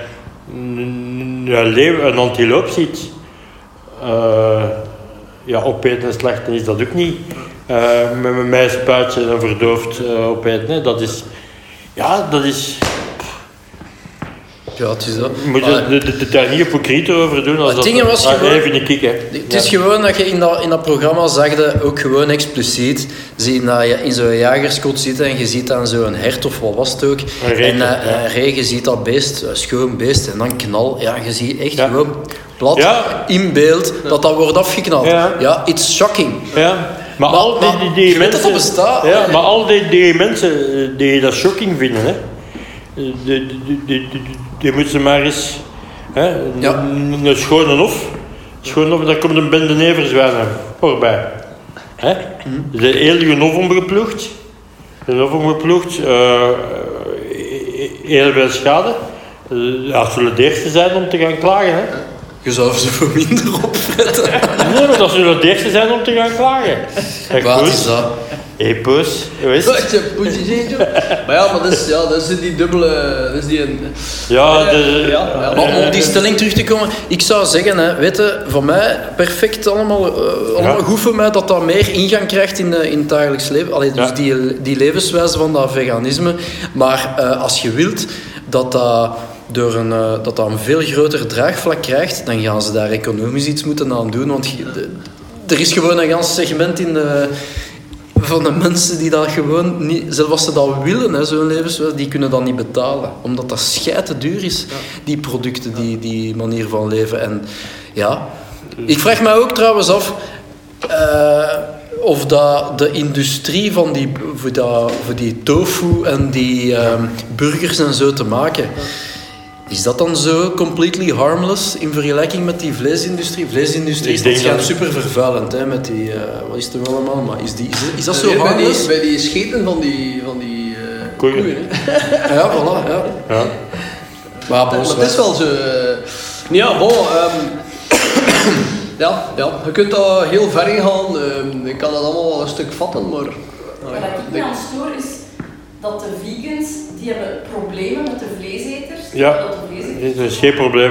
een een leeuw, een antiloop ziet, eh, ja, opeten en slachten is dat ook niet. eh, met mijn spuitje en verdoofd eh, opeten. Hè. Dat is, ja, dat is, Ja, het is dat. je moet Maar- er- de- de- de- daar niet hypocriet over doen. Als Het dat, ding was ah, gewoon- nee, vind ik, hè. Het is gewoon dat je in dat, in dat programma zag je ook gewoon expliciet zie dat je in zo'n jagerskot zit en je ziet dan zo'n hert of wat was het ook. Een regen, en eh, ja. een regen, je ziet dat beest, een schoon beest en dan knal. Ja, je ziet echt gewoon plat Ja. in beeld dat dat wordt afgeknald. Ja. Ja, it's shocking. Ja, maar, Maar- al die, die, je mensen... dat dat bestaat. Ja, maar al die, die mensen eh, die dat shocking vinden, hè, die, die, die, die, moeten ze maar eens... Hè, Ja. een, een schone hof. Hof, daar komt een bende neverzwijnen voorbij. Hè? De heel je hof omgeploegd. De hof omgeploegd. eh, heel veel schade. Eh, Ja, het zullen de eerste zijn om te gaan klagen. Hè? Je zou ze voor minder opfretten. Nee, maar dat zullen de eerste zijn om te gaan klagen. Wat is dat? Hé, poes. Wat je poesje Maar ja, maar dat is, ja, dat is die dubbele... Dat is die een... Ja, de, Ja, ja. Maar om op die stelling terug te komen, ik zou zeggen, hè, weet je, voor mij perfect allemaal, eh, allemaal Ja. goed voor mij dat dat meer ingang krijgt in, eh, in het dagelijks leven. Allee, dus die, die levenswijze van dat veganisme. Maar eh, als je wilt dat dat, door een, dat dat een veel groter draagvlak krijgt, dan gaan ze daar economisch iets moeten aan doen. Want je- de- er is gewoon een gans segment in de, van de mensen die dat gewoon niet, zelfs als ze dat willen, zo'n levenswijze, die kunnen dat niet betalen. Omdat dat schijte duur is, die producten, die, die manier van leven. En ja, ik vraag mij ook trouwens af eh, of dat de industrie van die, voor, dat, voor die tofu en die ehm, burgers en zo te maken. Is dat dan zo completely harmless in vergelijking met die vleesindustrie? Vleesindustrie Ik is denk dat dat- super vervuilend, hè, met die, eh, wat is er wel allemaal, maar is, die, is, is dat zo Weer bij harmless? die, bij die scheten van die, van die eh, Koeien. koeien. hè. Ja, voilà, ja. ja. Maar het is wel zo... eh, ja, bon... ehm, ja, ja, je kunt daar heel ver in gaan. ehm, ik kan dat allemaal wel een stuk vatten, maar... Wat ik me aan stoor is dat de vegans, die hebben problemen met de vleeseters. Ja. Dat de vleeseters Er is geen probleem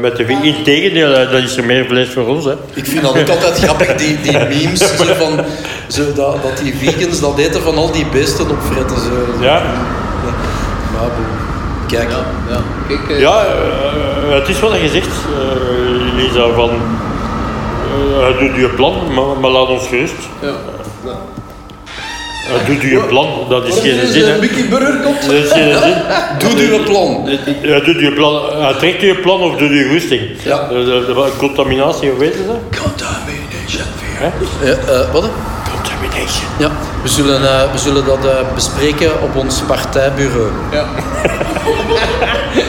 met- de wie. Integendeel, eh, dat is er meer vlees voor ons. Hè. Ik vind dat ook altijd grappig, die, die memes, zo van, zo dat, dat die vegans dat eten van al die beesten opfretten. Zo. Ja, Maar. Kijk, Ja, ja. Kijk, eh, Ja, eh, het is wat je zegt, eh, Lisa, van... eh doe je plan, maar, maar laat ons gerust. ja. Ja. Eh, doe je plan, dat is Wat geen is zin. Mickey Burger komt? Dat is geen zin. doe uw plan. Ja, doe je plan, uh, trek je plan of doe je goesting? Ja. De, de, de contaminatie, hoe weten ze dat? Contamination. Ja, eh, wat? Contamination. Ja, we zullen, eh, we zullen dat eh, bespreken op ons partijbureau. Ja.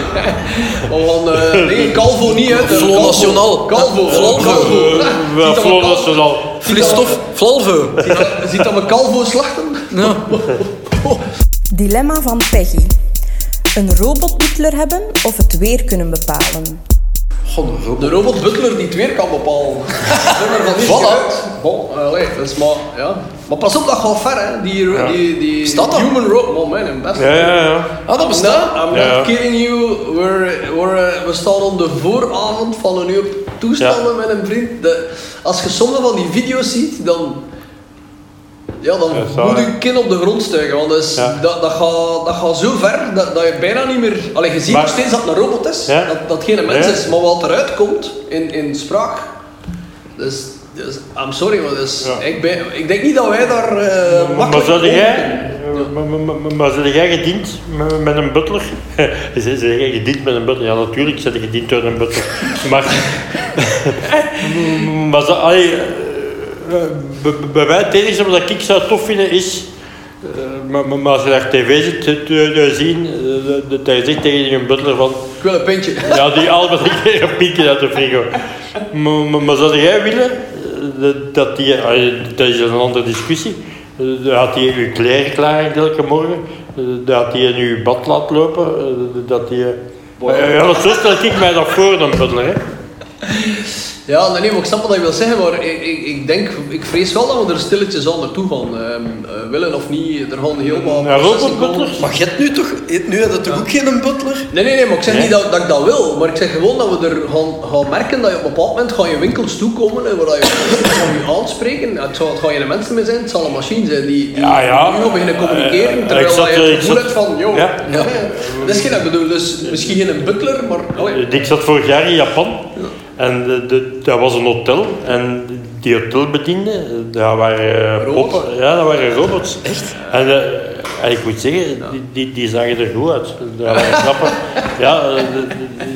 Van, eh, nee, Calvo niet uit. Front Calvo. National. Calvo. Uh, Calvo- Nationaal. Vliesstof, Flalvo. ziet dat- we Calvo slachten? Ja. Dilemma van Peggy. Een robotbutler hebben of het weer kunnen bepalen? God, een robot. De robot butler die het weer kan bepalen. Voilà. uit. Bon, allee, dat is maar, ja. Maar pas op, dat gaat ver, hè. Die, die, die Staat dat? human robot, man, best. Ja, ja, ja. Ah, dat I'm bestaat. not, I'm Ja, not kidding you. We're, we're, eh, we staan op de vooravond van een nieuw toestanden met een vriend. De, als je sommige van die video's ziet, dan... Ja, dan moet je kin op de grond stijgen. Want Ja. dat, dat, gaat, dat gaat zo ver dat, dat je bijna niet meer... Allee, je ziet Maar- nog steeds dat het een robot is. Ja. Dat, dat het geen mens Ja. is. Maar wat eruit komt in, in spraak... Dus, dus, I'm sorry, maar dus, Ja. ik, ben, ik denk niet dat wij daar eh Maar, zou over jij, maar, maar, maar, maar jij gediend met, met een butler? Zeg jij gediend met een butler? Ja, natuurlijk zit je gediend door een butler. Maar, maar zo, allee, eh, bij- mij het enige wat ik zou tof vinden is... eh, maar, maar, maar als je daar tv zit te, te- zien, dat hij zegt tegen een butler van... Ik wil een pintje. Ja, die allemaal een keer een piekje uit de frigo. Maar, maar, maar zou jij willen dat- dat die, ah, dat is een andere discussie, eh, dat hij je kleren klaar elke morgen, eh, dat hij in je bad laat lopen, eh, dat hij... Ja, ja, zo stel ik mij dat voor, een butler, hè. Ja, nee, nee, maar ik snap wat je wil zeggen, maar ik, ik, ik denk, ik vrees wel dat we er stilletjes aan naartoe gaan. Ehm, eh, willen of niet, er gaan heel wat Ja, komen. Maar je hebt nu toch, nu heb je toch ook geen butler? Nee, nee, nee, maar ik zeg Nee? niet dat, dat ik dat wil, maar ik zeg gewoon dat we er gaan, gaan merken dat je op een bepaald moment gaan je winkels toekomen en waar je mensen gaan je aanspreken. Het, zal, het gaan geen mensen meer zijn, het zal een machine zijn die, die Ja, ja. nu gaan beginnen communiceren, Eh, terwijl ik zat, je eh, het gevoel hebt van, joh, Ja. ja. dat is geen ik bedoel, dus misschien geen butler, maar... allee. Ik zat vorig jaar in Japan en de, de, dat was een hotel en die hotelbedienden, dat waren eh, Robots? poppen, ja, dat waren robots. Echt? En, eh, en ik moet zeggen, die, die, die zagen er goed uit. Dat waren knappe, ja, eh,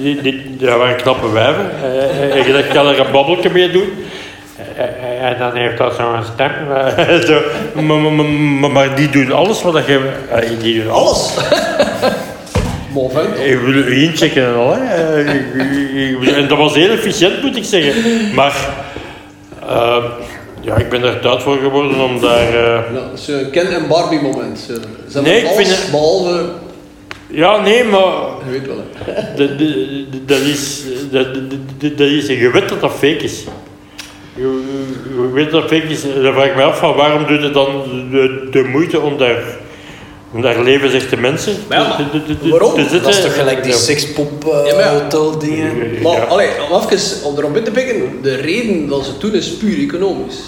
die, die, dat waren knappe wijven. Eh, eh, En je dacht, ik kan er een babbeltje mee doen. Eh, eh, En dan heeft dat zo'n stem. eh, zo. Maar, maar, maar, maar die doen alles wat je... eh, Die doen alles. Alles! Ik wil u inchecken en al. Hè. Eh, En dat was heel efficiënt, moet ik zeggen. Maar eh, ja, ik ben er tijd voor geworden om daar. eh, Ja, een Ken en Barbie moment. Ze, ze Nee, ik vind het- behalve... ja, nee, maar Je weet wel, dat, dat, dat is, dat, is, je weet dat dat fake is. Je, weet dat dat fake is. Dan vraag ik me af van waarom doe je dan de, de moeite om daar, om daar mensen ja, maar te, te, te, waarom? te zitten. Dat is toch gelijk die Ja. sekspop eh, Ja, hotel dingen. Maar, allee, om even om erop in te pikken, de reden dat ze het doen is puur economisch.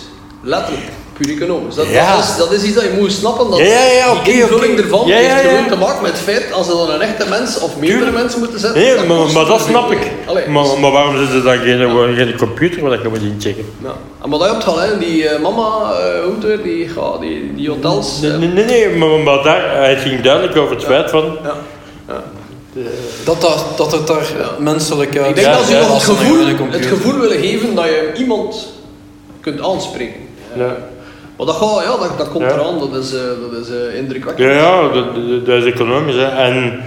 Letterlijk, puur economisch. Dat, Ja. dat, is, dat is iets dat je moet snappen. Dat Ja, ja, ja, die oké, invulling ervan Ja, ja, heeft gewoon te maken met het feit als ze dan een echte mens of meerdere Tuurlijk. mensen moeten zetten. Nee, maar, dat snap ik. Allee, Maar, dus- maar waarom zit er dan geen, gewoon geen computer waar je moet inchecken? ja. En maar dat hebt al, hè, die eh, mama, eh, hoe heet het weer, die, ja, die, die hotels. Nee, eh, nee, nee, nee, maar, maar daar, het ging duidelijk over het feit van... ja. Dat, dat, dat het daar menselijk uit Ik denk Ja, dat ze ja, nog het gevoel, het gevoel willen geven dat je iemand kunt aanspreken. Ja, Maar dat, gaat, ja, dat, dat komt Ja. eraan, dat is, eh, dat is eh, indrukwekkend. ja, ja dat, dat- is economisch. Hè. En,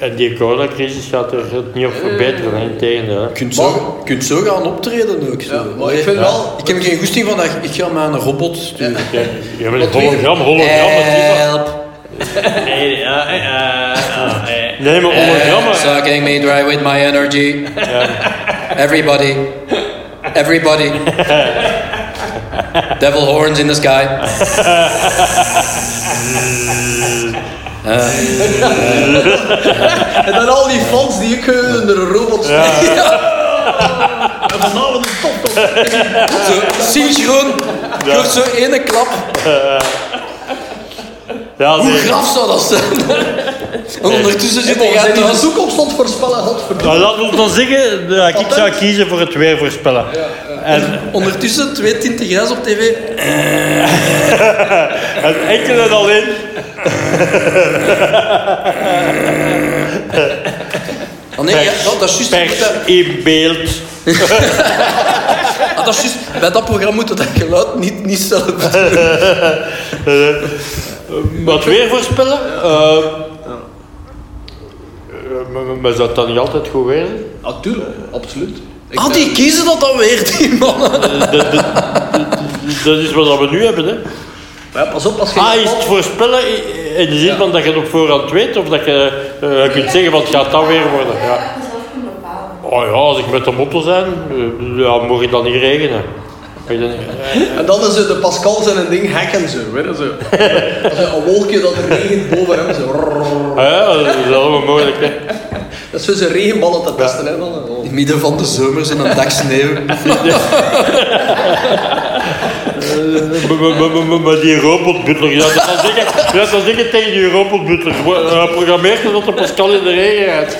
eh, en die coronacrisis gaat er niet op verbeteren, hè, integendeel. hè. Je kunt zo, je kunt zo gaan optreden ook. Zo. Ja, maar ik vind wel- Ik heb geen goesting van dat ik ga met een robot sturen. Ja, ja, met Wat hologram, hologram, Help. Nee, maar hologrammen... Sucking me dry with my energy. Everybody. Everybody. Devil horns in the sky. En dan al die fans die ik onder een robot spelen. En vanavond een top top. Zo synchroon. Ja. Door zo ene klap. Ja, Hoe graf zou dat zijn? En ondertussen zit Hey, hij die de toekomst aan het voorspellen? Godverdomme. Nou, laat ons dan zeggen dat ik zou kiezen voor het weer voorspellen. En, Ondertussen twee tinten grijs op tv. en enkel en alleen Oh nee, ja, dat, dat is juist. pers dat- in beeld. ah, dat is juist. Bij dat programma moet dat geluid niet, niet zelf doen. Wat weer voorspellen? Eh, eh, maar- maar- zou dat niet altijd goed weer? Natuurlijk, absoluut. Ik, Ah, die kiezen dat dan weer, die mannen. Dat- dat- is wat we nu hebben, hè. Ja, pas op, als je... Ah, is het voorspellen in de zin van dat je het op voorhand weet, of dat je eh, kunt zeggen van het gaat dat weer worden. Ja. Oh ja, als ik met de motto zijn, eh, ja, mag het dan niet regenen. En dan is het de Pascal zijn een ding hacken zo, weet je, zo. Als een wolkje dat er regent boven hem, zo. Ja, dat is allemaal mogelijk. Hè. Dat is zo zijn regenballen te testen, hè. Dan. Oh. In midden van de zomers in een dag sneeuw. Eh, maar- die robotbutler, je zou zeggen, tegen die robotbutler, uh, programmeer je dat de Pascal in de regen gaat.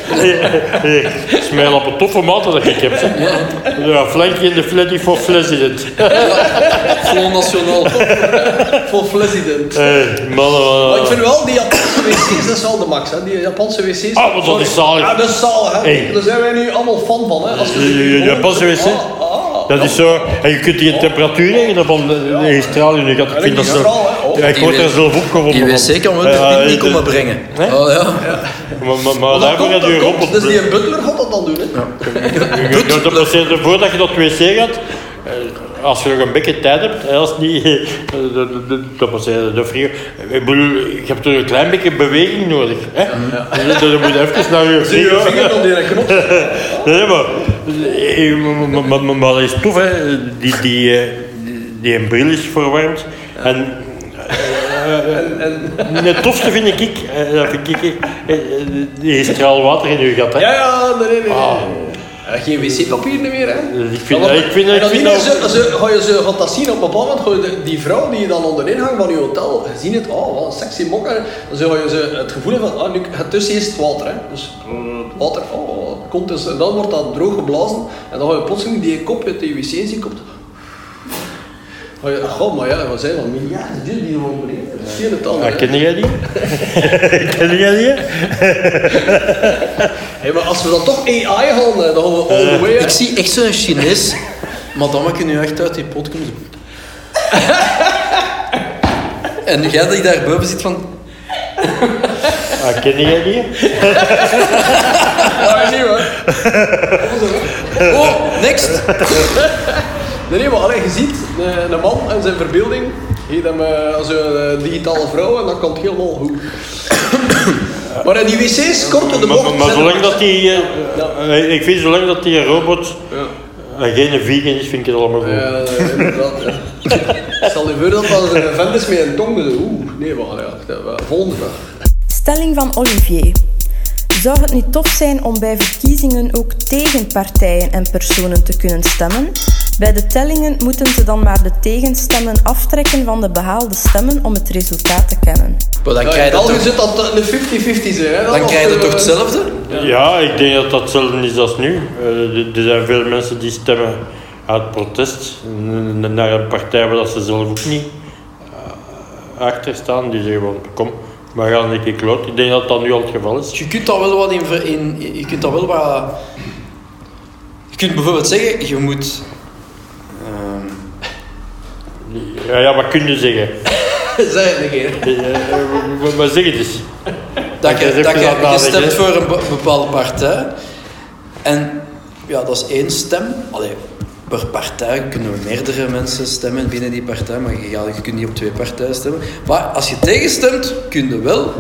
Smijl op een toffe maat dat ik heb. Ja, flankje in de flatty for president. Gewoon nationaal. Voor president. Hey, mannen, Maar ik vind wel, die Japanse wc's, dat is wel de max, hè. Die Japanse wc's. Ah, dat is zalig. Ja, dat is zalig. Daar zijn wij nu allemaal fan van, hè. Als we Je- je- je Japanse wc? Dat is zo, en je kunt die temperatuur regelen van de, straal. Ik Ja, vind dat zo. Oh. Ja, ik word Die er zelf opgewonden. Die van. wc kan wel Ja, de pint niet eh, komen brengen. Oh ja. Maar, maar, daarvoor heb je robot. Dus die butler gaat dat dan doen, hè. Je- je- Dat passeert je dat wc gaat. Eh, Als je nog een beetje tijd hebt, als het niet, eh, dat- dat- dat passeert de frigo. Ik bedoel, je hebt toch een klein beetje beweging nodig. Hè? Dus Dan moet je even naar je Zie je vinger die knop. Nee, maar, eh, maar, maar, maar, maar dat is tof, hè. Die, die, eh, die, een bril is verwarmd. En, eh, eh, het tofste vind ik, eh, dat vind ik eh, eh, die straal water in je gat. Hè. Ja, ja, nee, nee, nee. Ah. Ja, geen wc-papier meer, hè. Ik vind, want- ik vind, ik dan vind meer zo, zo, ga je zo gaat dat zien op een bepaald moment, ga je de- die vrouw die je dan onder de ingang van je hotel, je ziet het, oh, wat een sexy mokker, dan zo ga je zo het gevoel hebben van, ah, nu, het tussen is het water, hè. Dus eh, water, oh, komt dus, en dan wordt dat droog geblazen, en dan ga je plotseling die kop uit de wc zien, komt, je, goh, maar ja, we zijn van miljarden die beneden, zie je het dan, Ja, hè. ken jij die? ken jij die? Hey, maar als we dan toch AI gaan, eh, dan gaan we all the way, hè. Ik zie echt zo'n Chinees. Madame, kun je echt uit die pot komen? En jij die daar boven zit van... Ah, ken jij die? Ja, niet, hoor. Oh, next! Nee, nee, maar allee, je ziet een, een man en zijn verbeelding. Je hem als een eh, digitale vrouw en dat komt helemaal goed. maar in die wc's, kort door de bocht. maar, maar zolang er- dat die... eh, Ja. eh, ik vind zolang dat die robot Ja. geen vegan is, vind ik het allemaal goed. Ja, inderdaad. Ja. Stel je voor dat dat een vent is met een tong. dus, Oeh, nee, maar ja. ja, Volgende vraag. Stelling van Olivier. Zou het niet tof zijn om bij verkiezingen ook tegen partijen en personen te kunnen stemmen? Bij de tellingen moeten ze dan maar de tegenstemmen aftrekken van de behaalde stemmen om het resultaat te kennen. Maar dan krijg in je toch, zit dat een 50-50 zijn. Dan krijg je eh, toch hetzelfde? Ja, ik denk dat dat hetzelfde is als nu. Eh, er- zijn veel mensen die stemmen uit protest naar een partij waar dat ze zelf ook niet eh, achter staan. Die zeggen van, kom, we gaan een keer kloot. Ik denk dat dat nu al het geval is. Je kunt dat wel wat in, in je kunt dat wel wat. Je kunt bijvoorbeeld zeggen, je moet. ehm, Ja, ja wat kun je zeggen? Zeg het een keer. Eh, eh, wat- Wat zeg het eens? dat je, dat je, het je stemt voor een be- bepaalde partij. En ja, dat is één stem. Allee, per partij kunnen meerdere mensen stemmen binnen die partij, maar je, ja, je kunt niet op twee partijen stemmen. Maar als je tegenstemt, kun je wel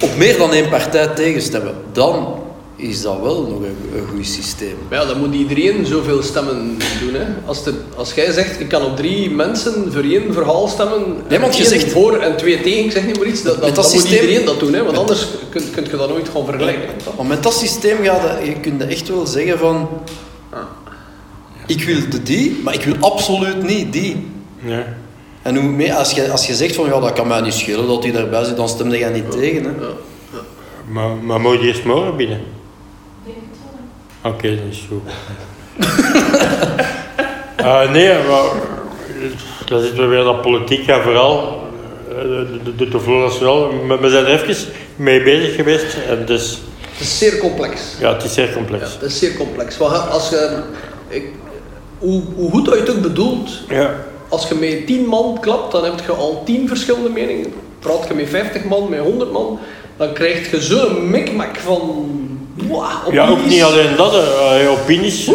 op meer dan één partij tegenstemmen. Dan is dat wel nog een, een goed systeem. Maar ja, dan moet iedereen zoveel stemmen doen. Hè. Als, de, als jij zegt, ik kan op drie mensen voor één verhaal stemmen. Nee, want je zegt- voor en twee tegen, ik zeg niet maar iets. Dat, dat, dan moet systeem- iedereen dat doen, hè, want anders kun, kun je dat nooit gaan vergelijken. Maar met dat systeem ga je, je kunt echt wel zeggen van... Ik wil de die, maar ik wil absoluut niet die. Ja. En hoe meer, als, je, als je zegt van ja, dat kan mij niet schelen dat hij daarbij zit, dan stemde jij niet tegen. Hè? Maar, maar moet je eerst morgen binnen? Ik denk het wel. Oké, dat is goed. Eh, nee, maar dan zitten we weer dat politiek en vooral eh, de, de, de, de Flora Nationaal. We, we zijn er even mee bezig geweest en dus, Het is zeer complex. ja, het is zeer Ja, complex. het is zeer complex. Als je, ik, hoe, hoe goed dat je het ook bedoelt, Ja. als je met 10 man klapt, dan heb je al 10 verschillende meningen. Praat je met 50 man, met 100 man, dan krijg je zo'n mikmak van. Wow, Ja, ook niet alleen dat. Eh, opinies. eh,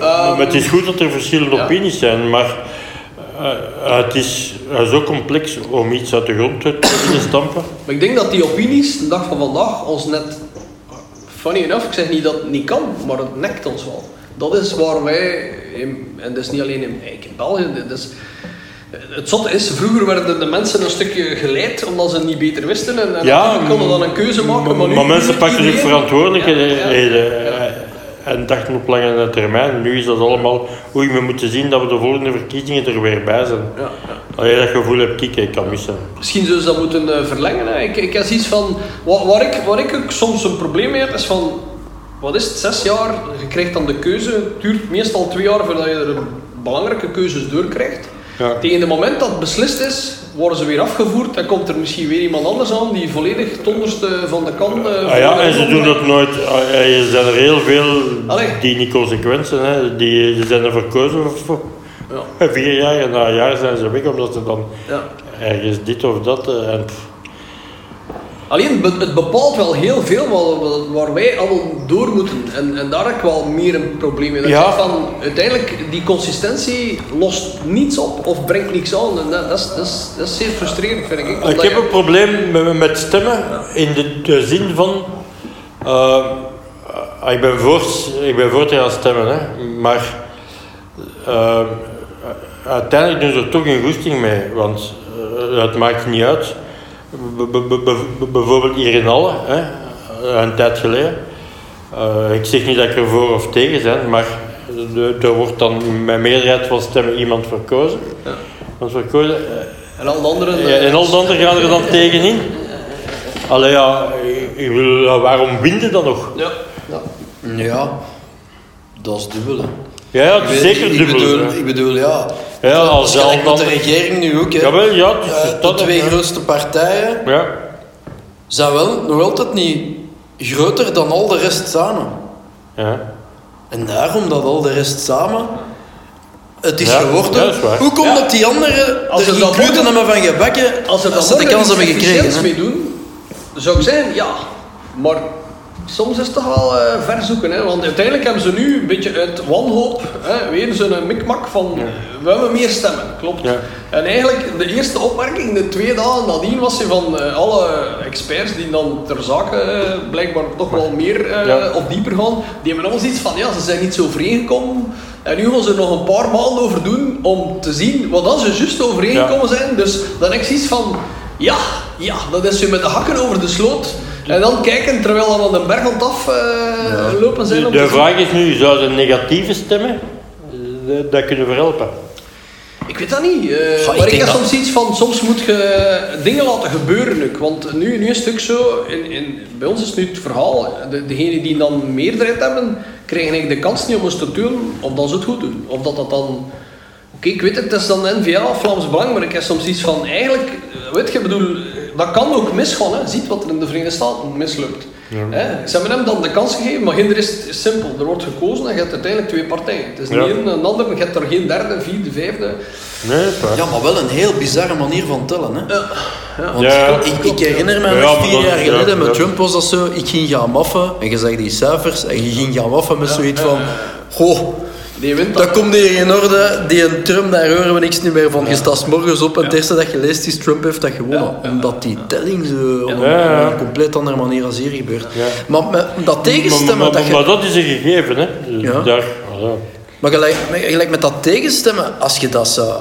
Ehm, het is goed dat er verschillende ja. opinies zijn, maar eh, het is zo complex om iets uit de grond te, te stampen. Maar ik denk dat die opinies, de dag van vandaag, ons net. Funny enough, ik zeg niet dat het niet kan, maar het nekt ons wel. Dat is waar wij, en dat is niet alleen in, in België, dit is, het zotte is, vroeger werden de mensen een stukje geleid omdat ze niet beter wisten en, en Ja, konden dan een keuze maken. Maar, nu maar mensen pakken zich verantwoordelijkheden Ja, ja, ja. en dachten op lange termijn. Nu is dat allemaal, oei, we moeten zien dat we de volgende verkiezingen er weer bij zijn. Ja, ja. Allee, dat gevoel heb ik, ik kan missen. Misschien zullen ze dat moeten eh, verlengen. Hè. Ik, ik heb iets van, waar, waar, ik, waar ik ook soms een probleem mee heb, is van, wat is het, zes jaar, je krijgt dan de keuze, het duurt meestal twee jaar voordat je er belangrijke keuzes doorkrijgt. Ja. Tegen het moment dat het beslist is, worden ze weer afgevoerd, dan komt er misschien weer iemand anders aan die volledig het onderste van de kan... eh, Ah ja, en ze doen dat nooit. Ah, ja, Er zijn er heel veel Allee. die niet consequent zijn. Hè. Die, die zijn er verkozen voor Ja, vier jaar en na een jaar zijn ze weg omdat ze dan ja. ergens dit of dat. eh, En, pff, Alleen, het bepaalt wel heel veel waar, waar wij allemaal door moeten. En, en daar heb ik wel meer een probleem. Dat Ja. van, uiteindelijk, die consistentie lost niets op of brengt niks aan. En dat, dat, is, dat, is, dat is zeer frustrerend, vind ik. ik heb je- een probleem met, met stemmen in de, de zin van. eh, ik, ben voor, ik ben voor te gaan stemmen, hè, maar eh, uiteindelijk doen ze er toch een goesting mee, want eh, het maakt niet uit. Bijvoorbeeld hier in Halle, hè, een tijd geleden. Eh, ik zeg niet dat ik er voor of tegen ben, maar de- er wordt dan met meerderheid van stemmen iemand verkozen. Ja. Want verkozen eh, En al de anderen... ja, eh, en al de anderen gaan er dan tegenin. Allee ja, ik- ik wil, waarom winnen dan nog? Ja, ja. Ja, dat is dubbel. Hè. Ja, ja het is Ik weet- zeker ik dubbel. Bedoel, ik bedoel, ja. Ja, als als je de met regering nu ook, hè. Jawel, ja, is Eh, de dat, twee ja. grootste partijen Ja, zijn wel nog altijd niet groter dan al de rest samen. ja. En daarom dat al de rest samen het is Ja, geworden. ja, dat is waar. Hoe komt Ja. dat die anderen Als er dat morgen- hebben van gebakken Als ze als dat ze de kans hebben gekregen? hè? mee doen, zou ik zeggen, ja. Maar soms is het toch wel eh ver zoeken. Hè? Want uiteindelijk hebben ze nu een beetje uit wanhoop hè, weer zo'n mikmak van we hebben meer stemmen. Klopt. Ja. En eigenlijk de eerste opmerking, de twee dagen nadien, was ze van eh, alle experts die dan ter zake eh, blijkbaar toch wel meer Ja. of dieper gaan, die hebben allemaal zoiets van ja, ze zijn niet zo overeengekomen. En nu gaan ze er nog een paar maanden over doen om te zien wat dan ze juist overeengekomen zijn. Dus dan heb ik zoiets van ja, ja, dat is zo met de hakken over de sloot. En dan kijken terwijl we aan de berg aan het af eh, lopen zijn. De, om de te zien- vraag is nu, zouden negatieve stemmen eh, dat kunnen verhelpen? Ik weet dat niet. eh, Goh, maar ik heb dat- soms iets van, soms moet je dingen laten gebeuren ook. Want nu, nu is het ook zo, in, in, bij ons is nu het verhaal, de, degenen die dan meerderheid hebben, krijgen eigenlijk de kans niet om eens te doen of dat ze het goed doen. Of dat dat dan... Oké, ik weet het, het is dan NVA, Vlaams Belang, maar ik heb soms iets van, eigenlijk, weet je, ik bedoel, dat kan ook misgaan. Hè. Ziet wat er in de Verenigde Staten mislukt. Hè? Ze hebben hem dan de kans gegeven, maar ginder is het is simpel. Er wordt gekozen en je hebt uiteindelijk twee partijen. Het is Ja. niet een, een ander, je hebt er geen derde, vierde, vijfde. Nee. Ja, maar wel een heel bizarre manier van tellen. Hè? Want Ja. ik, ik herinner me Ja, nog maar vier jaar ja, geleden met ja. Trump was dat zo. Ik ging gaan maffen en je zag die cijfers en je ging gaan maffen met zoiets van. Goh, Die wint dat komt hier in orde. Die een Trump, daar horen we niks niet meer van. Je staat 's morgens op en het eerste dat je leest is Trump heeft dat gewonnen. Omdat die telling zo op een, compleet andere manier als hier gebeurt. Ja. Maar met dat tegenstemmen, maar, maar, dat je... maar dat is een gegeven, hè. Dus Ja. Daar, ja. Maar gelijk, met- gelijk met dat tegenstemmen, als je dat zou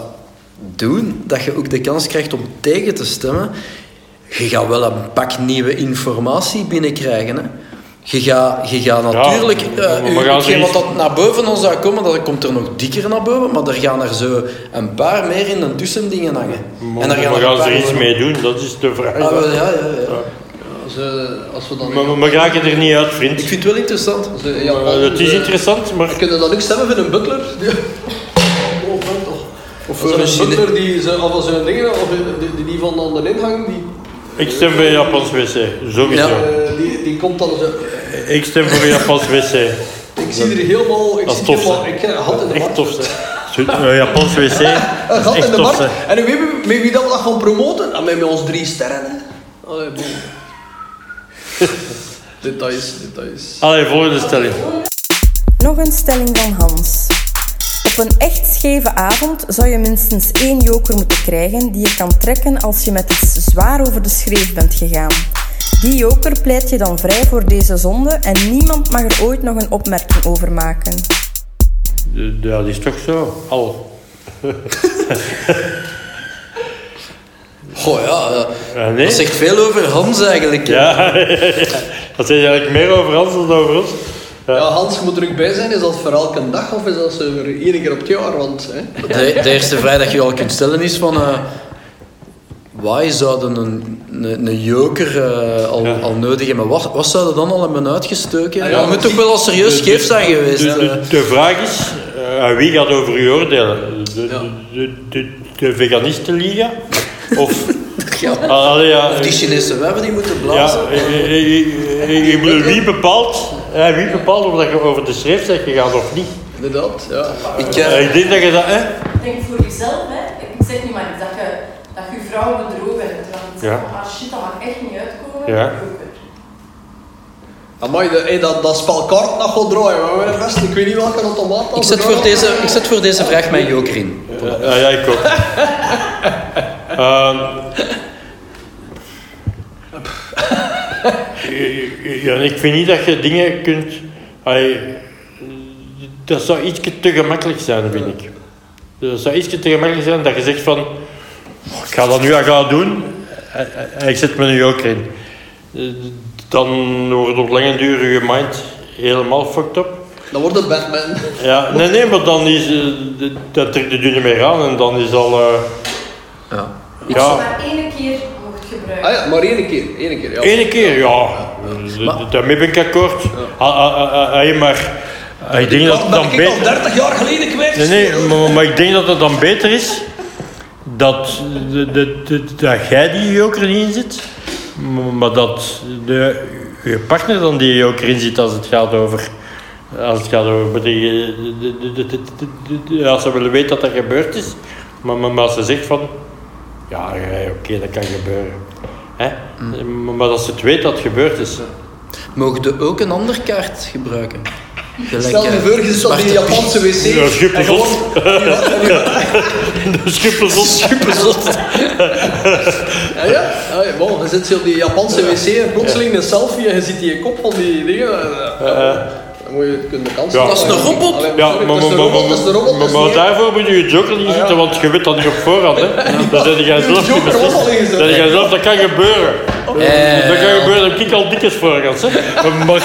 doen, dat je ook de kans krijgt om tegen te stemmen, je gaat wel een pak nieuwe informatie binnenkrijgen. Hè. Je gaat, je gaat natuurlijk... maar eh, we u- gaan hetgeen wat dat naar boven ons zou komen, dat komt er nog dikker naar boven, maar er gaan er zo een paar meer in de tussendingen hangen. Maar, en daar gaan maar er gaan ze er iets mee doen? Dat is de vraag. Ah, wel, ja, ja, ja. Als, eh, als we dan... Maar, maar, maar raak je er niet uit, vriend? Ik vind het wel interessant. eh, Eh, Japan, het is interessant, maar... Kunnen dan ook stemmen voor een butler? Oh. Of Voor een butler die, zo, of zo'n dingen, of die, die, die van aan de ingang, die, Ik stem een Japans wc, sowieso. Ja. die, die komt dan zo... Ik stem voor een Japans wc. Ik zie er helemaal... Ik Dat zie is er helemaal... Ik heb een gat in de Echt markt. tof, hè. Een Japans wc, Een gat in echt de markt. En weet je met wie dat we dat gaan promoten? En met, met ons drie sterren, hè. Allee, boem. details, details. Allee, volgende stelling. Nog een stelling van Hans. Op een echt scheve avond zou je minstens één joker moeten krijgen die je kan trekken als je met iets zwaar over de schreef bent gegaan. Die joker pleit je dan vrij voor deze zonde en niemand mag er ooit nog een opmerking over maken. Dat is toch zo? Al. Goh, ja, Ja, nee? dat zegt veel over Hans eigenlijk. Ja, dat zegt eigenlijk meer over ons dan over ons. Ja, Hans moet er ook bij zijn. Is dat voor elke dag of is dat voor één keer op het jaar? Want, hè, De, de eerste vraag dat je al kunt stellen is van... eh wij zouden een, een, een joker eh, al, Ja. al nodig hebben. Wat, wat zouden dan al hebben uitgestoken? Ah, ja, dat moet toch wel al serieus De- scheef zijn geweest. De, de, de vraag is, eh, aan wie gaat over u oordelen? De, Ja. de, de, de veganistenliga? Of... Ja. Allee, ja, Of die Chinese wijven die moeten ja, blazen. eh, ik bedoel, wie bepaalt, eh, wie bepaalt of dat je over de schreef zegt gegaan of niet? inderdaad, ja. Ik, ik denk dat je dat... Hè? Denk voor jezelf, hè. Ik zeg niet maar dat je vrouw bedrogen hebt. Dat je Ja. ah shit, dat mag echt niet uitkomen. Ja. Amai, de, hey, dat, dat spel kaart nog gaat draaien. Maar mijn best, ik weet niet welke automaat dat ik, ze zet voor deze, ik zet voor deze vraag mijn joker in. Ja, ja, ik ook. Ehm, ja, ik vind niet dat je dingen kunt... allee, dat zou iets te gemakkelijk zijn, vind ik. Dat zou iets te gemakkelijk zijn dat je zegt van... "Oh, Ik ga dat nu aan gaan doen. en- en Ik zet me nu ook in. Eh, Dan wordt op lange duur je mind helemaal fucked up. Dan wordt het Batman. Ja, nee, nee, maar dan is... eh, Dat trekt de dunne meer aan en dan is al... eh, Ja. Als je ja, maar één keer mocht gebruiken. Ah ja, maar één keer. Één keer, ja. Ene keer, ja. Daarmee ben ik akkoord. Ah, ah, ah, ah, maar ik denk dat het dan ik al beter... 30 jaar geleden kwijt. Nee, nee, maar, maar ik denk dat het dan beter is dat, de, de, de- dat jij die joker in zit, maar dat de, je partner dan die joker in zit als het gaat over... Als het gaat over... de- de- Als ze willen weten dat dat gebeurd is, maar, maar, maar als ze zegt van... Ja, oké, dat kan gebeuren. Hè? Maar- Maar dat ze het weet dat het gebeurd is. Mogen we ook een andere kaart gebruiken? Gelijk, Stel je eh, voor, je staat in Japanse wc. Ja, schip en is op. je- De op. Ja, ja. ja, ja, bon, je zit zo op die Japanse wc en plotseling een selfie en je ziet die kop van die dingen. ja, Dan moet je kunnen kansen. Ja. Dat is een robot. Allee, Ja, maar, dat dat dat daarvoor moet je je joker niet zitten, want je weet dat niet op voorhand. Hè. Dan zeg jij zelf niet was beslist. zeg jij zelf, dat kan gebeuren. Eh, Dat kan gebeuren, dat heb ik al dikjes voor gehad. hè. Maar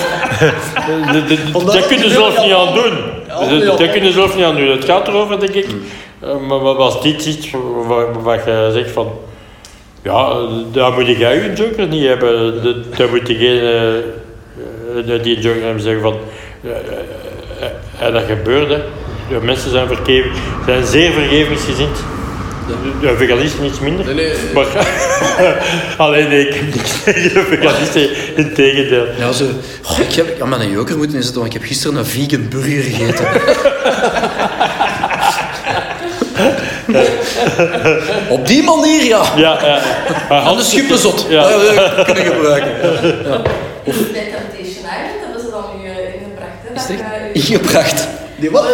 dat kun je het zelf niet aan doen. Ja, Dat- Dat kun je zelf niet aan doen. Het gaat erover, denk ik. Eh, Maar als dit iets wat, wat je zegt van... Ja, daar moet jij je joker niet hebben. Dat- Daar moet je geen... eh, eh, die joker hebben zeggen van... eh, eh, eh, En dat gebeurt, hè. De mensen zijn, vergeven, zijn zeer vergevingsgezind. De, de veganisten iets minder. Nee, nee. Maar, alleen nee, ik heb niks tegen de veganisten, in tegendeel. Ja, zo. Goh, ik heb aan mijn joker moeten inzetten, want ik heb gisteren een vegan burger gegeten. Op die manier, ja. Ja, ja. Maar Aan de Hans- schipperzot. Ja. Dat kunnen gebruiken. Temptation Island hebben ze dan nu eh, ingebracht. Hè, Is dat, het echt je, ingebracht? Die wat?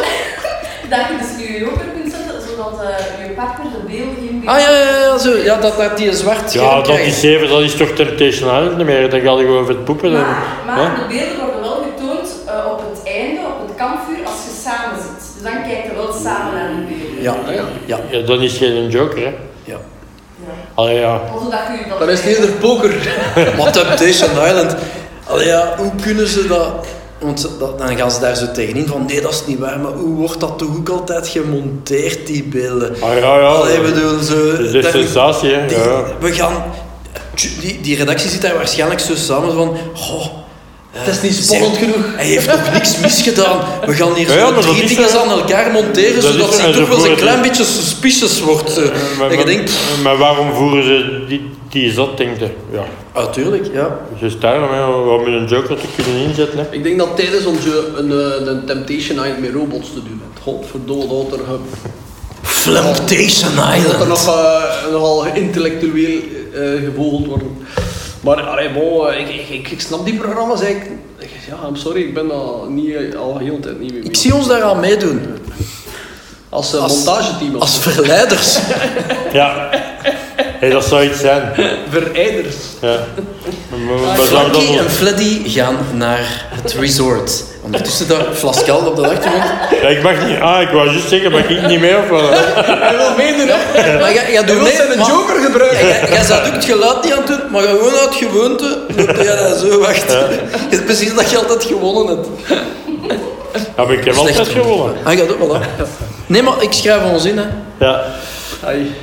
dat je dus je joker kunt zetten, zodat eh, je partner de beelden in Ah ja, ja, ja, zo. Ja, dat, dat die een zwart Ja, dat krijgt. is even, dat is toch Temptation Island niet meer. Dan ga je gewoon het poepen. En, Maar, maar hè? de beelden worden wel getoond eh, op het einde, op het kampvuur, als je samen zit. Dus dan kijk je wel samen naar die beelden. Ja, ja. ja, Ja, dan is geen joker, hè. ja. Ja. Allee, ja. Dat Dan is het eerder poker. Maar Temptation Island... Allee, ja, hoe kunnen ze dat... Want dan gaan ze daar zo tegenin van nee, dat is niet waar, maar hoe wordt dat toch ook altijd gemonteerd, die beelden? Ah, ja, ja. Allee, ik bedoel, zo... Dat is sensatie, hè. die- Ja. We gaan... Die, die redactie zit daar waarschijnlijk zo samen van... Het is niet spannend zeg, genoeg. Hij heeft nog niks misgedaan. We gaan hier Ja, zo drie is dingen aan elkaar monteren, Dat zodat is hij En toch ze wel eens een klein beetje suspicious wordt. zo. Maar, maar- denkt... maar waarom voeren ze die, die zat, denk je? Ja, Natuurlijk, ja. dus daarom, hè, om een joker te kunnen inzetten. Hè. Ik denk dat het tijd is om zo een, eh, een Temptation Island met robots te doen. Godverdomme, dat er, ge- Flamptation dat er Island. nog, eh, nogal intellectueel eh gevogeld worden. Maar allee, bon, eh, ik, ik, ik, ik snap die programma's eigenlijk. Ja, I'm sorry, ik ben daar niet, eh, al heel de tijd niet mee Ik zie ons daaraan meedoen. Als, uh, als- montageteam, als, verleiders. Ja, hey, dat zou iets zijn. verijders. Ja. Frankie en Fleddy gaan naar het resort. Ondertussen daar Flascal op de achtergrond. ja, ik mag niet. Ah, ik wou juist zeggen, mag ik niet mee of wat? Hij wil meedoen, hè? Maar jij, jij Hij doet wil mee, zijn maar- joker Ja, gebruiken. Jij jij zou ook het geluid niet aan het doen, maar gewoon uit gewoonte doe je dat zo wacht. Het is precies dat je altijd gewonnen hebt. Ja, maar ik heb altijd gewonnen. Ah, gaat ook wel, hè. Ja. Nee, maar ik schrijf ons in, hè. Ja. Ai.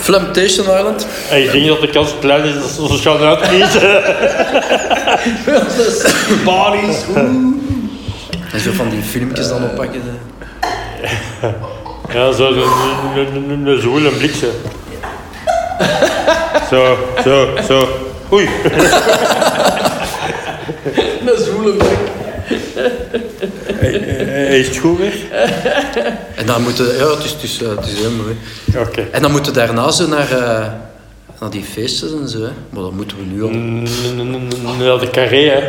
Flamptation Island. En ik denk dat de kans klein is dat ze ons gaan uitkiezen. Bodies. En zo van die filmpjes dan oppakken. hè. Ja, zo, zo, een, een, een, bliksem. Zo, zo, zo. Oei. Een zwoele blik. Is het goed weer? En dan moeten... Ja, het is, het is, eh, het is heel mooi. Oké. En dan moeten we daarna zo naar, eh, naar die feestjes en zo, hè. Maar dat moeten we nu al. Naar de carré, hè.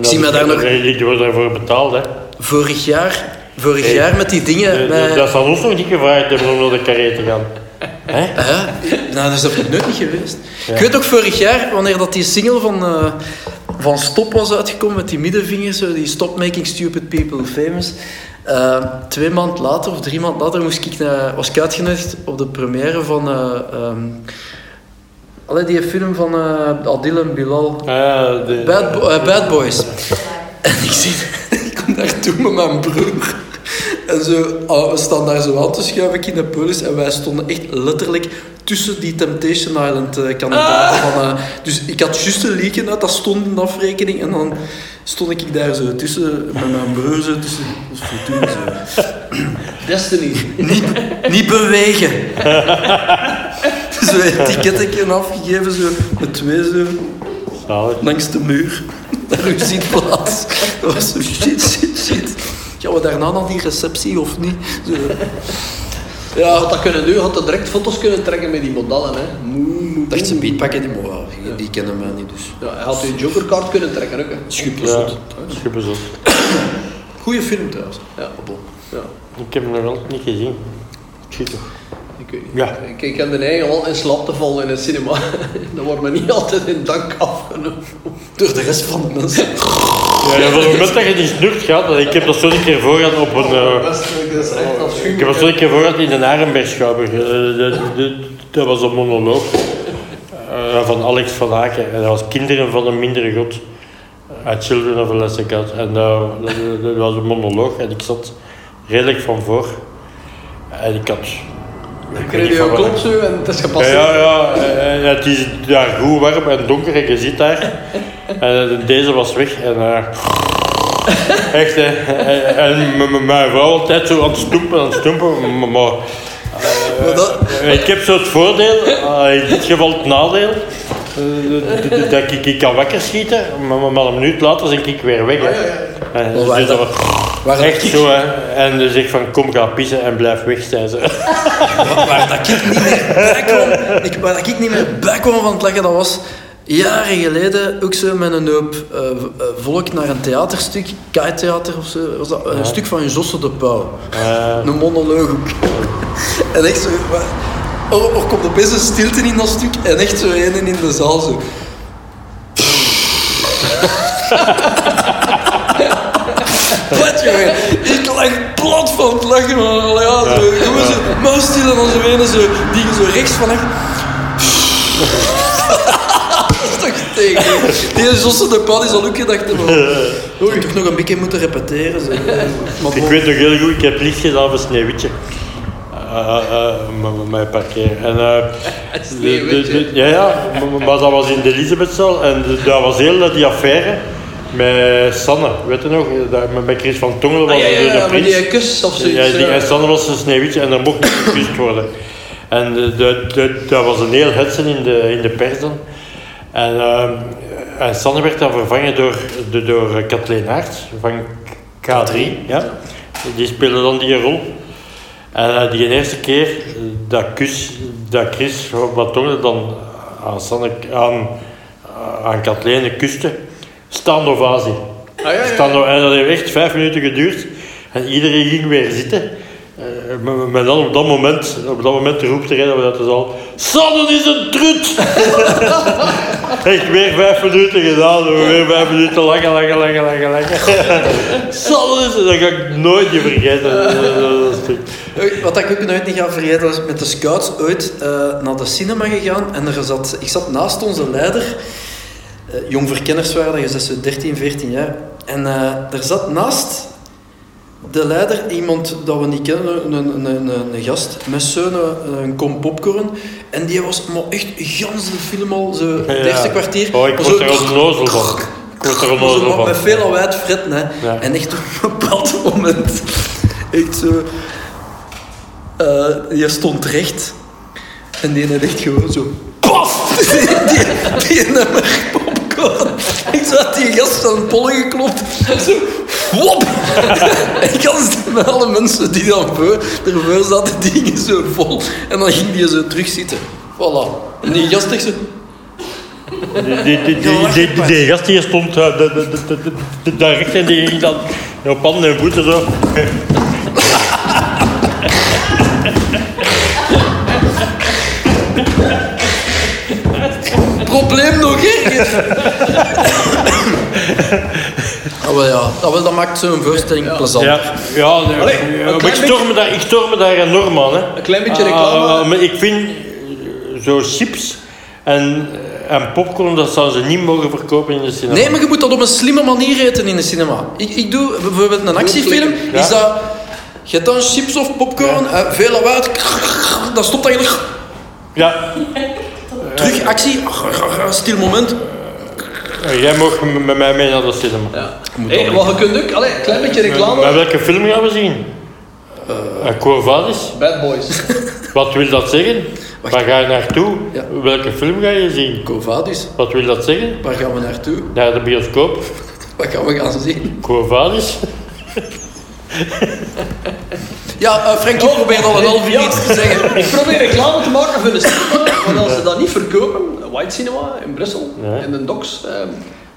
zie me daar nog- Ik word daarvoor betaald, hè. Vorig jaar, vorig Hey. jaar met die dingen... Eh, bij- Dat zal ons nog niet gevraagd hebben om naar de carré te gaan. Hè? Ja, nou, dat is nooit niet geweest. Ik weet ook vorig jaar, wanneer dat die single van, eh, van Stop was uitgekomen met die middenvingers, die Stop Making Stupid People Famous. Eh, twee maanden later of drie maanden later moest ik naar, was ik uitgenodigd op de première van eh, ehm, allee, die film van eh, Adil en Bilal. Ah, de, Bad, Bo- eh, Bad Boys. En ik, zit, ik kom daartoe met mijn broer. En zo, ah, we staan daar zo aan te schuiven in de polis. En wij stonden echt letterlijk tussen die Temptation Island eh, kandidaten. Van, eh, dus ik had juist een liedje uit dat stond in de afrekening. En dan stond ik daar zo tussen, met mijn broer zo tussen. Zo. Destiny. Niet, niet bewegen. Zo een ticketje afgegeven, zo met twee zo zalig. langs de muur naar uw zitplaats. Dat was zo shit, shit, shit. Gaan we daarna naar die receptie of niet? Zo. Ja, had dat kunnen doen, had dat direct foto's kunnen trekken met die modellen. Hè. Moe, dacht, ze beatpakken, die, maar ja, die kennen mij niet, dus Ja, hij had je jokerkaart kunnen trekken ook. Hè. schupperzot. Ja, superzot. Goeie film trouwens. Ja. Bon. Ja. Ik heb hem nog altijd niet gezien. Toch. Ik, niet. Ja. ik, ik heb de neiging al in slaap te vallen in het cinema. Dat wordt me niet altijd in dank afgenomen. Door de rest van de mensen. Ja, op het moment dat je die snoert gaat, want ik heb dat zo een keer voor gehad op een... eh, Dat is, dat is echt ik heb dat zo een keer voor gehad in een Arenbergschouwer. Eh, dat- dat- Dat was een monoloog eh, van Alex van Aken. En dat was Kinderen van een mindere god. Uit Children of a Lesser God. En eh, dat, dat was een monoloog en ik zat redelijk van voor. En ik had... Dan kreeg je een klop zo en het is Ja, gepasseerd. ja, ja, eh, het is daar goed warm en donker en je zit daar. En eh, deze was weg en... eh, echt, hè. En, en mijn vrouw altijd zo aan het stoempen, aan het stoempen. Maar, maar, Maar dat, eh, ik heb zo het voordeel, eh, in dit geval het nadeel, eh, dat- ik, ik kan wakker schieten, maar, een minuut later ben ik weer weg. Hè. Eh, waar dus dat dat- was waar echt ik- zo, hè. En zeg ik van, kom, ga pissen en blijf weg, zei ze. waar dat ik niet meer bij kwam, ik, waar dat ik niet meer bij kwam van het lachen, dat was jaren geleden ook zo met een hoop eh, eh, volk naar een theaterstuk, Kai-theater of zo, was dat, een stuk van Josse de Pauw. Eh, Een monoloog ook. En echt zo... maar- Er, er komt opeens een stilte in dat stuk en echt zo een in de zaal zo... Jongen, ik lag plat van het lachen, man. Ja, zo, gewoon zo, muisstil en dan zo ene zo, die zo rechts van echt... Dat is toch tegen. Die Josse de Pan is al ook gedacht hebben. Oei, toch nog een beetje moeten repeteren. Zeg. Maar Ik weet nog heel goed, ik heb licht gedaan voor Sneeuwwitje. Eh, eh, eh, met mijn parkeren. En, eh, de- ja, ja, maar, dat was in de Elisabethzaal en dat was heel eh, die affaire met Sanne, weet je nog? Dat, met- Chris van Tongel was Ah, ja, ja, de, prins. die kus of zoiets. Ja, die, en Sanne was een Sneeuwwitje en er mocht niet gekust worden. En de- dat was een heel hetsen in de, in de pers dan. En, en Sanne werd dan vervangen door, de, door Kathleen Aerts van K3. Ja. Die speelde dan die rol. En eh, die eerste keer dat, kus, dat Chris van Tongel dan aan, Sanne, aan, aan Kathleen kuste, staande ovatie. Ah, ja, ja. En dat heeft echt vijf minuten geduurd. En iedereen ging weer zitten. Eh, maar, dan op dat moment, op dat moment roept er een uit de zaal... Sanne is een trut! echt weer vijf minuten gedaan. Weer vijf minuten lachen, lachen, lachen, lachen, lachen. Sanne is... Dat ga ik nooit niet vergeten. Dat- dat- dat Wat ik ook nooit niet ga vergeten, was met de scouts ooit eh, naar de cinema gegaan. En er zat, ik zat naast onze leider. Eh, jong verkenners waren dat, je zegt zo 13, 14 jaar. En eh, er zat naast de leider iemand dat we niet kennen, een, een, een, een gast, met zo'n eh, een kom popcorn. En die was maar echt gans de film al, zo het Ja. eerste kwartier. Oh, ik word zo- er onnozel van. Ik word er onnozel van. Met veel al uit fretten, hè. Ja. En echt op een bepaald moment, echt zo... eh die stond recht. En die had echt gewoon zo... Paf! Die, die, die nummer. Ik zat die gast aan het pollen geklopt. En zo... Wop! En gans met alle mensen die dan voor, ervoor zaten, die gingen zo vol. En dan ging die zo terug zitten. Voilà. En die gast echt zo... Die, die, die, die, die, die, die gast die stond eh, de, de, de, de, de, daar recht en die ging dan op handen en voeten zo. Probleem nog erger. Ah, wel ja, dat, wel, dat maakt zo'n voorstelling plezant. Ja, ja, nee, Allee, ja, maar ik storm, me daar, ik storm me daar enorm aan. Hè. Een klein beetje Ah, reclame. ah, maar ik vind eh, zo chips en, en popcorn, dat zouden ze niet mogen verkopen in de cinema. Nee, maar je moet dat op een slimme manier eten in de cinema. Ik, ik doe bijvoorbeeld een actiefilm, Ja. is dat... Je hebt dan chips of popcorn, eh, veel lawaai, dat stopt eigenlijk... Ja, Terug, actie, stil moment. jij mag met mij mee naar de cinema. Ja. Hey, maar je kunt ook, allee, een klein beetje Maar reclame. welke film gaan we zien? Uh, Quo Vadis? Bad Boys. Wat wil dat zeggen? Wacht. Waar ga je naartoe? Ja. Welke film ga je zien? Covadis, Wat wil dat zeggen? waar gaan we naartoe? Naar de bioscoop? Wat gaan we gaan zien? Quo Vadis? Ja, eh, Frankie probeert al een half uur iets te zeggen. Ik probeer reclame te maken voor de cinema, maar als ze dat niet verkopen, White Cinema in Brussel, in de docks, ehm,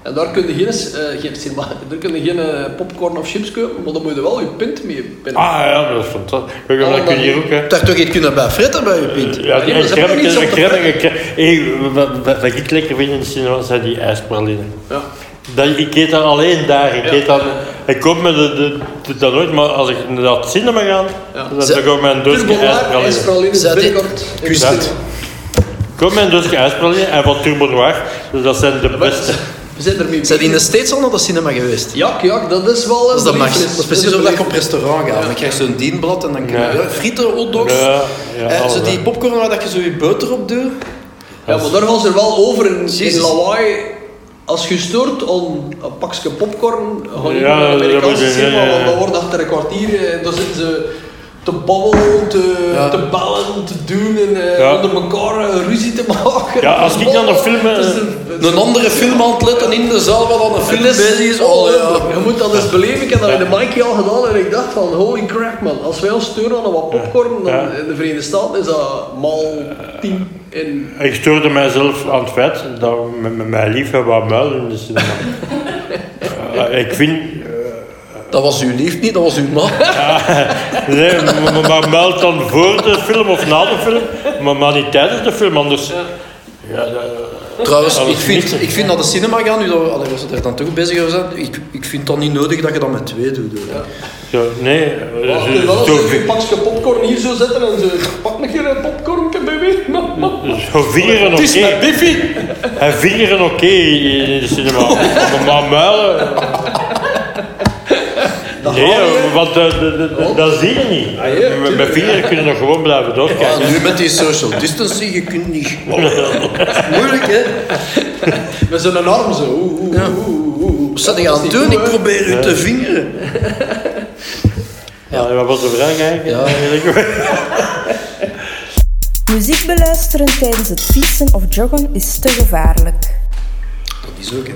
en daar kun je geen, eh, geen, cinema, daar kun je geen eh, popcorn of chips kopen, maar dan moet je wel je pint mee binnen. Ah ja, dat is fantastisch. We gaan Oh, dat kun je hier ook, hè. Daar toch iets kunnen bij fretten bij je pint. Ja, die. Hey, wat, wat, wat ik lekker vind in de cinema zijn die ijspralinen. Ja. Dat, ik eet dat alleen daar. Ik, Ja. eet dat, ik koop me de, de, de- dat nooit, maar als ik naar het cinema ga, Ja. dan, dan koop ik mijn doosje. Ik koop mijn doosje ijspralinen en van Turbo Noir, dus dat zijn de beste. We zijn ermee Zijn die in de. States al naar de cinema geweest? Ja, ja, dat is wel Dat is. Dat is precies een of dat je op restaurant gaat. Dan krijg je zo'n dienblad en dan kun je Ja. ja, frieten, hotdogs. Ja, ja, Eh, zo die popcorn waar dat je zo je boter op doet. Ja, maar daar gaan ze er wel over in, in lawaai. Als je stoort aan een pakje popcorn, ga je Ja, naar de Amerikaanse cinema, want dan wordt achter een kwartier, eh, dan zitten ze te babbelen, te, Ja. te bellen, te doen en eh, Ja. onder elkaar eh, ruzie te maken. Ja, als ik dan een film, eh, een- andere film aan het letten in de zaal waar dan een film is oh, Oh, ja. Je moet dat eens beleven. Ik heb dat in de Mikey al gedaan en ik dacht van holy crap man. Als wij ons steunen aan wat popcorn, dan Ja. in de Verenigde Staten is dat mal 10 in... Ik stoorde mijzelf aan het feit dat met, met mijn lief wat muil in de cinema. Eh, ik vind... Dat was uw lief niet, dat was uw man. Nee, maar, maar- meld dan voor de film of na de film, maar, maar niet tijdens de film, anders... Ja, dat- Trouwens, ik vind, ik vind naar de cinema gaan, nu dat allee, er dan toch bezig zijn, ik, ik vind dat niet nodig dat je dat met twee doet. hoor. zo, nee, Ja, zo- je wel zo, eens een pakje popcorn hier zo zetten en ze pak een keer een popcorn baby. zo Gewoon vingeren Het is oké. met Biffy. En vingeren oké in de cinema. Maar muilen... Nee, want eh, d- d- dat zie je niet. ja, Met- vingeren kunnen we nog gewoon blijven doorkijken. Ja, nu met die social distancing, je kunt niet... Moeilijk, hè? Met zo'n arm zo. Oeh, oeh, Ja. oeh, oeh, oeh. Wat zat Dat aan het doen? Ik probeer u te vingeren. Ja, wat was de vraag eigenlijk? Muziek beluisteren tijdens het fietsen of joggen is te gevaarlijk. Dat is ook, hè.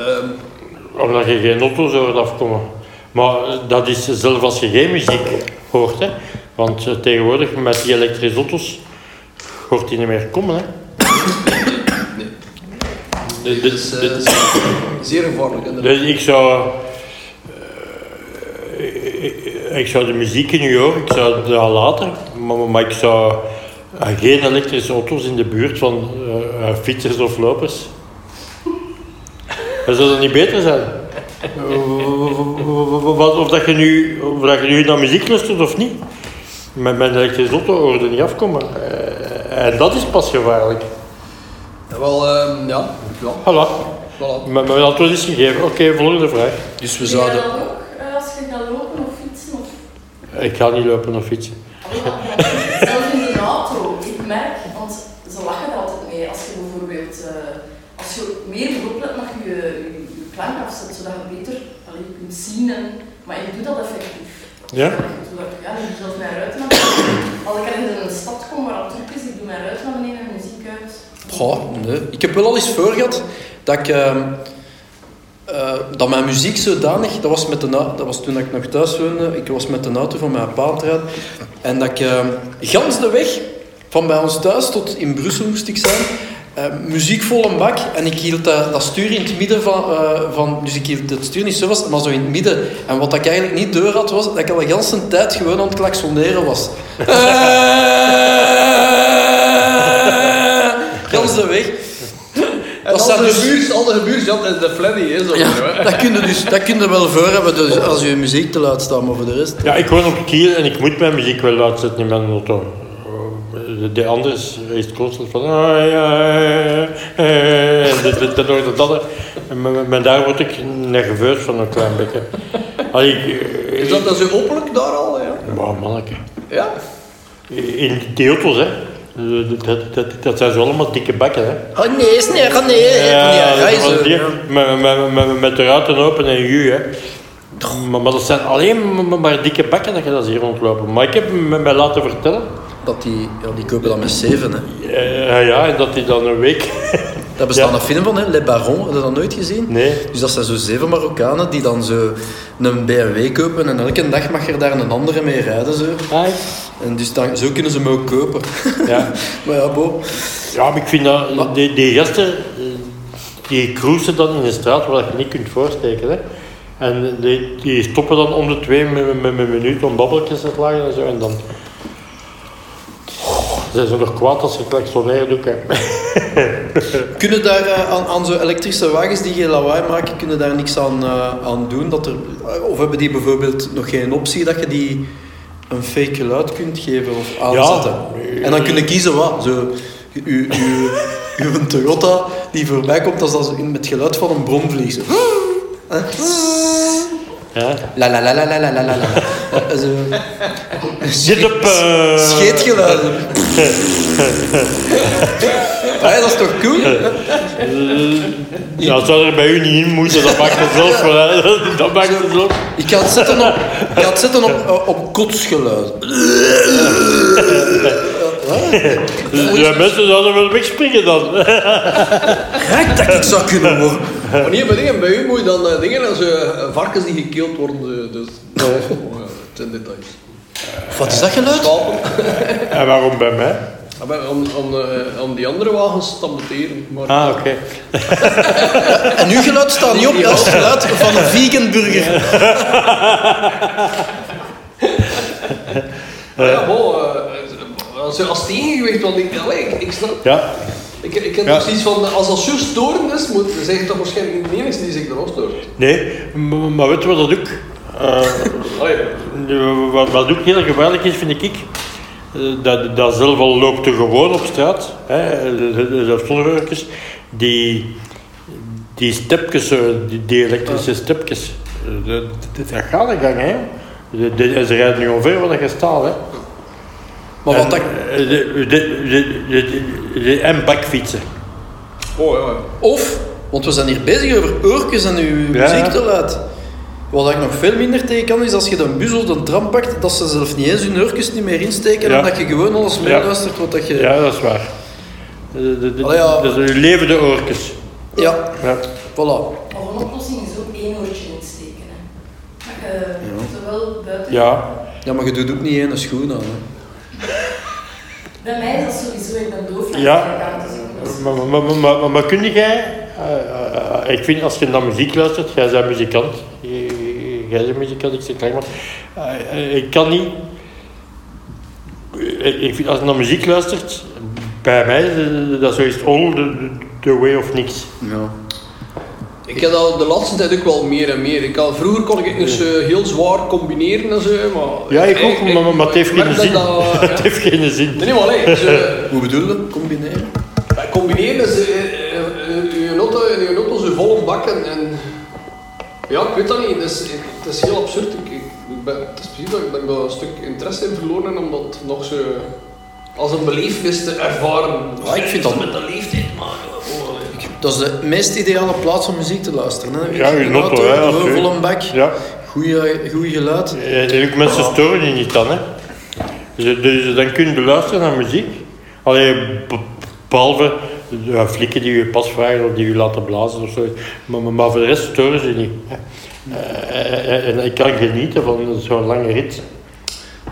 Ehm, Omdat je geen auto's hoort afkomen. Maar dat is zelfs als je geen muziek hoort. Hè. Want eh, tegenwoordig met die elektrische auto's hoort die niet meer komen. Hè. De- Dat is de- eh, zeer gevaarlijk. Dus ik zou... eh, ik zou de muziek niet horen, ik zou dat later, maar, maar ik zou geen elektrische auto's in de buurt van fietsers of lopers. Zou dat niet beter zijn? Wat, of, dat je nu, of dat je nu naar muziek luistert of niet. Met mijn elektrische auto hoorde niet afkomen. Eh, En dat is pas gevaarlijk. Wel, ehm, ja. ja. Voilà. Voilà. Mijn mijn antwoord is gegeven. Oké, volgende vraag. Dus we zouden... dat ook eh, als je gaat lopen of fietsen? Of... Ik ga niet lopen of fietsen. Zelfs in de auto, ik merk, want ze lachen er altijd mee. Als je bijvoorbeeld, eh, als je meer oplet naar je, je, je zodat je beter allee, kunt zien. En, maar ik doe dat effectief. Ja? Ja, ik doe zelfs mijn ruiten naar beneden. Als ik ergens in een stad kom waar het druk is, ik doe mijn ruiten naar beneden en muziek uit. Goh, nee. Ik heb wel al eens voor gehad dat ik... ehm, eh, dat mijn muziek zodanig... Dat was, met de, dat was toen ik nog thuis woonde. Ik was met de auto van mijn pa aan. En dat ik ehm, gans de weg van bij ons thuis tot in Brussel moest ik zijn... eh, muziek vol een bak en ik hield dat, dat stuur in het midden van, eh, van... Dus ik hield het stuur niet zo vast, maar zo in het midden. En wat ik eigenlijk niet door had, was dat ik al de hele tijd gewoon aan het klaksoneren was. Gans de weg. En Dat al de dus- buurt, al de buurt, ja, de, de fladdy is zo. Ja, hè. dat kun je, dus, dat kun je wel voor hebben dus als je muziek te luid staat, maar voor de rest... Ja, ik woon op Kiel en ik moet mijn muziek wel uitzetten in mijn auto. De, de andere is, is het constant van... ja, dit, dit, dat, dat. En maar- daar word ik nerveus van een klein beetje. Allee, ik, Is dat dan zo openlijk daar al? Ja. Maar manneke. ja. In die auto's, hè. Dat, dat, dat, dat zijn zo allemaal dikke bakken, hè. Oh nee, is nee, oh nee. Ja, reizen. met, met, met, met de ruiten open en ju, hè. Maar, maar dat zijn alleen maar, maar dikke bakken dat je dat hier rondlopen. Maar ik heb me mij laten vertellen, Dat die, ja, die kopen dan met zeven. Hè. eh, ja, en dat die dan een week... Daar bestaat Ja. een film van, hè, Le Baron. Heb je dat nooit gezien? Nee. Dus dat zijn zo zeven Marokkanen die dan zo een BMW kopen en elke dag mag er daar een andere mee rijden. Zo. En dus dan, zo kunnen ze hem ook kopen. ja. maar ja, bo. ja, maar ik vind dat... Die, die gasten, eh, die cruisen dan in een straat waar je niet kunt voorsteken, hè. En die, die stoppen dan om de twee met, met, met een minuut om babbeltjes te slagen en zo. En dan... Zijn ze nog kwaad als ze klaksoneren doen, hè. Kunnen daar eh, aan, aan zo elektrische wagens die geen lawaai maken, kunnen daar niks aan, eh, aan doen? Dat er, of hebben die bijvoorbeeld nog geen optie dat je die een fake geluid kunt geven of aanzetten? En dan kunnen kiezen wat. Zo, u, u, u, uw Toyota die voorbij komt als dat zo in- met het geluid van een bromvlieg. Zo. Ja. La la la la la la la la. Eh, Zo. Zit op... eh, Scheetgeluiden. Ah, dat is toch cool? Ja, zou er bij u niet in moeten, dat maakt het zelf wel. Dat maakt het zelf. Ik ga het zetten op, ik ga het zetten op, eh, op kotsgeluid. Ja, mensen zouden wel wegspringen dan. Gek dat ik zou kunnen worden. Maar niet bij dingen, bij u moet je dan eh, dingen als eh, varkens die gekeeld worden. eh, Dus, oh, ja, het zijn details. Wat is dat geluid? En waarom bij mij? Maar Om, om, eh, om die andere wagens te saboteren. Maar Ah, oké. En uw geluid staat niet op, dat is het geluid van een vegan burger. Maar ja, bon, eh, als, als tegengewicht, want ik, allee, ik, ik snap. Ja. Ik, ik heb Ja. zoiets van, als dat zo storend is, moet, zeg je toch waarschijnlijk niet de enige die zich erop stoort. Nee, maar, maar weet je wat dat ook... eh, Allee, wat, wat ook heel gevaarlijk is, vind ik... eh, dat, dat zelf al loopt er gewoon op straat. Hè, de- de- de zelfstandigeurkes, die, die stepjes, die, die elektrische stepjes, dat, dat, dat gaat in gang. Hè. De, de, ze rijden nu ongeveer wat je staat. Hè. Maar wat En, dat... De, de, de, de, de, de- en bakfietsen. Oh ja. Of, want we zijn hier bezig over oortjes en uw Ja. muziek te luid. Wat ik nog veel minder tegen kan, is als je de bus of de tram pakt, dat ze zelf niet eens hun oortjes niet meer insteken Ja. en dat je gewoon alles Ja. meeluistert wat dat je... Ja, dat is waar. De, de, de, Allee, ja. Dat zijn levende oorkes. Ja, Ja. voilà. Of een oplossing is ook één oortje insteken. Hè. Dat je zowel buiten... Ja. Ja, maar je doet ook niet één schoen aan. Hè. Bij mij is dat sowieso, ik ben doof Ja. dus Maar, maar, maar, maar, maar, maar kun jij, eh, eh, ik vind als je naar muziek luistert, jij bent muzikant, jij bent muzikant, ik zeg maar, Eh, eh, ik kan niet, eh, ik vind als je naar muziek luistert, bij mij is het- dat zoiets all the, the way of niks. Ja. Ik heb dat de laatste tijd ook wel meer en meer. Ik had, vroeger kon ik het dus eh, heel zwaar combineren en zo, maar... Ja, ik ook, maar, maar het heeft geen dat zin. dat- Het heeft geen zin. Nee, nee, maar nee, dus, eh, Hoe bedoel je? Combineren? Ja, combineren is eh, eh, eh, je in je auto zo vol bakken en ja, ik weet dat niet. Het is, het is heel absurd. Ik, ik, ben, het is precies dat ik, daar een stuk interesse in verloren om dat nog zo als een belevenis te ervaren. Ja, ik vind dat- met de leeftijd. Oh, Dat is de meest ideale plaats om muziek te luisteren. Hè. Ja, je Een auto, hè, vol een bak, Ja. goeie, goeie geluid. Ook mensen storen je niet dan, hè. Dus, dus dan kun je luisteren naar muziek. Alleen, be- behalve de flikken die je pas vragen of die je laten blazen of zo. Maar, maar, maar voor de rest storen ze niet. hè. Eh, eh, en ik kan genieten van zo'n lange rit.